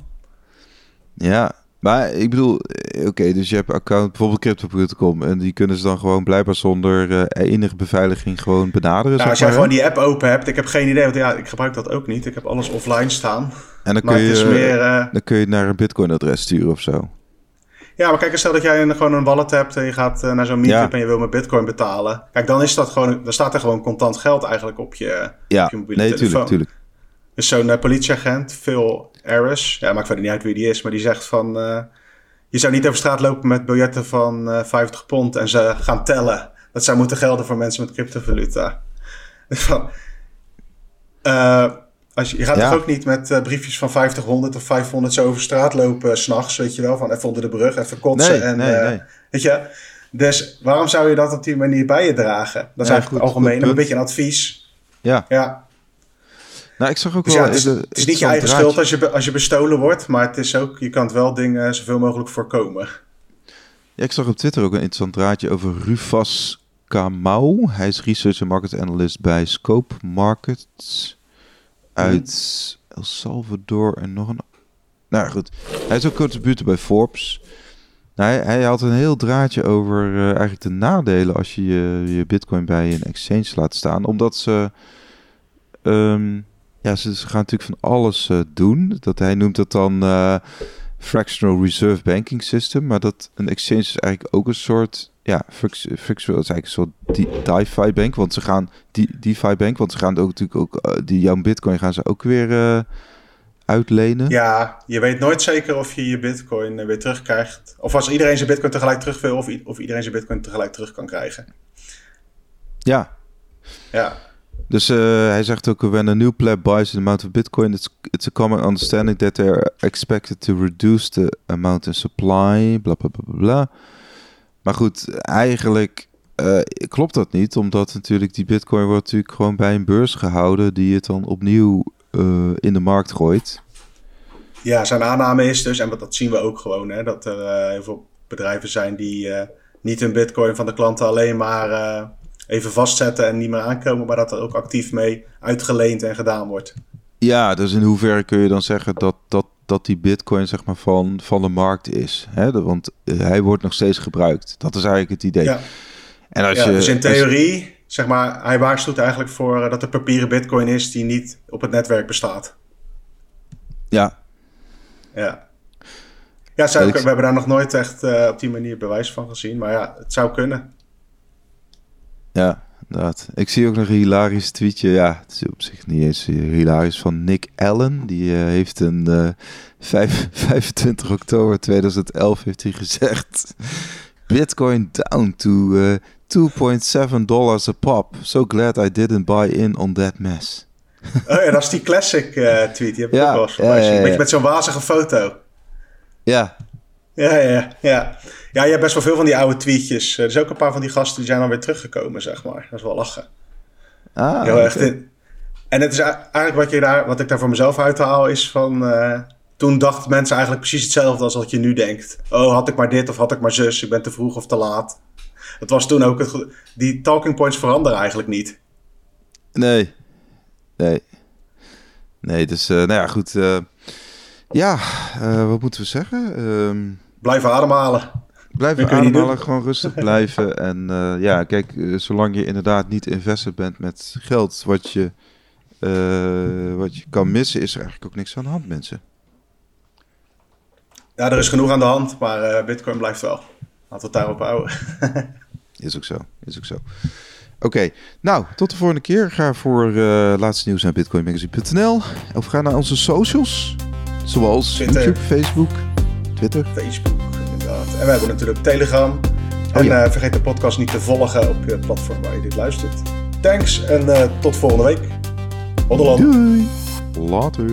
Ja, maar ik bedoel, oké, okay, dus je hebt account bijvoorbeeld crypto.com en die kunnen ze dan gewoon blijkbaar zonder uh, enige beveiliging gewoon benaderen. Nou, als jij gewoon die app open hebt, ik heb geen idee, want ja, ik gebruik dat ook niet. Ik heb alles offline staan. En dan kun, je, meer, uh... dan kun je naar een Bitcoin-adres sturen of zo. Ja, maar kijk, stel dat jij een, gewoon een wallet hebt en je gaat naar zo'n meetup ja. en je wil met Bitcoin betalen. Kijk, dan is dat gewoon, dan staat er gewoon contant geld eigenlijk op je, ja. op je mobiele nee, telefoon. Tuurlijk, tuurlijk. Dus zo'n uh, politieagent, Phil Harris, ja, maakt verder niet uit wie die is, maar die zegt van, uh, je zou niet over straat lopen met biljetten van uh, 50 pond en ze gaan tellen. Dat zou moeten gelden voor mensen met cryptovaluta. <laughs> Van, als je, je gaat toch ook niet met briefjes van 50, 100 of 500 zo over straat lopen s s'nachts, weet je wel? Van even onder de brug, even kotsen. Nee, en, nee, nee. Weet je? Dus waarom zou je dat op die manier bij je dragen? Dat is Ja, eigenlijk goed, algemeen, goed een beetje een advies. Ja, Ja. Nou ik zag ook Dus wel... ja, het is, het is niet je eigen draadje- schuld als je, als je bestolen wordt, maar het is ook, je kan het wel dingen zoveel mogelijk voorkomen. Ja, ik zag op Twitter ook een interessant draadje over Rufas Kamau. Hij is research en market analyst bij Scope Markets uit El Salvador en nog een... Nou goed. Hij is ook contributor bij Forbes. Nou, hij, hij had een heel draadje over eh, eigenlijk de nadelen als je, je je bitcoin bij een exchange laat staan. Omdat ze... ehm, ja, ze, ze gaan natuurlijk van alles eh, doen. Dat, hij noemt dat dan... eh, fractional reserve banking system. Maar dat een exchange is eigenlijk ook een soort. Ja, fractional is eigenlijk een soort de- DeFi bank. Want ze gaan. Die, DeFi bank. Want ze gaan ook natuurlijk ook. eh, die jouw bitcoin gaan ze ook weer uitlenen. Ja, je weet nooit zeker of je je bitcoin weer terugkrijgt. Of als iedereen zijn bitcoin tegelijk terug wil, of, of iedereen zijn bitcoin tegelijk terug kan krijgen. Ja. Ja, Dus eh, hij zegt ook, when a new pleb buys an amount of bitcoin, it's, it's a common understanding that they're expected to reduce the amount in supply, bla bla bla. Maar goed, eigenlijk eh, klopt dat niet, omdat natuurlijk die bitcoin wordt natuurlijk gewoon bij een beurs gehouden die het dan opnieuw eh, in de markt gooit. ja zijn aanname is dus, en dat zien we ook gewoon, hè, dat er heel veel bedrijven zijn die niet hun bitcoin van de klanten alleen maar even vastzetten en niet meer aankomen, maar dat er ook actief mee uitgeleend en gedaan wordt. Ja, dus in hoeverre kun je dan zeggen dat, dat, dat die bitcoin zeg maar van, van de markt is? Hè? Want eh, hij wordt nog steeds gebruikt. Dat is eigenlijk het idee. Ja. En als Ja, je, dus in als- theorie, zeg maar, hij waarschuwt eigenlijk voor eh, dat er papieren bitcoin is die niet op het netwerk bestaat. ja, Ja. Ja, zou Ik- we hebben daar nog nooit echt eh, op die manier bewijs van gezien. Maar ja, het zou kunnen. Ja, inderdaad. Ik zie ook nog een hilarisch tweetje. Ja, het is op zich niet eens hilarisch van Nick Allen. Die eh, heeft een eh, vijf- <laughs> 25 oktober 2011 heeft hij gezegd... Bitcoin down to eh 2.7 dollars a pop. So glad I didn't buy in on that mess. Oh ja, dat is die classic eh, tweet. Die heb ik Ja, ook wel eens ja, voorbij ja, zien. ja. Beetje met zo'n wazige foto. Ja, Ja, ja, ja, ja. Je hebt best wel veel van die oude tweetjes. Eh, Er zijn ook een paar van die gasten die zijn alweer teruggekomen, zeg maar. Dat is wel lachen. ah, Heel oké. erg in- En het is eigenlijk wat, je daar, wat ik daar voor mezelf uithaal, is van... eh, toen dachten mensen eigenlijk precies hetzelfde als wat je nu denkt. Oh, had ik maar dit of had ik maar zus, ik ben te vroeg of te laat. Het was toen ook het... Die talking points veranderen eigenlijk niet. Nee. Nee. Nee, dus eh, nou ja, goed. eh, ja, eh, wat moeten we zeggen? Ehm Blijf ademhalen. blijven niet ademhalen, gewoon rustig blijven. <laughs> En eh, ja, kijk, eh, zolang je inderdaad niet invested bent met geld wat je, eh, wat je kan missen, is er eigenlijk ook niks aan de hand, mensen. Ja, er is genoeg aan de hand, maar Bitcoin blijft wel. Laten we het daarop houden. <laughs> Is ook zo, is ook zo. Oké, nou, tot de volgende keer. Ga voor laatste nieuws naar bitcoinmagazine.nl. Of ga naar onze socials, zoals Twitter. YouTube, Facebook, Twitter. Facebook, inderdaad. En we hebben natuurlijk Telegram. En Oh ja. eh, vergeet de podcast niet te volgen op je platform waar je dit luistert. Thanks en eh, tot volgende week. Hoddeland. Doei. Later.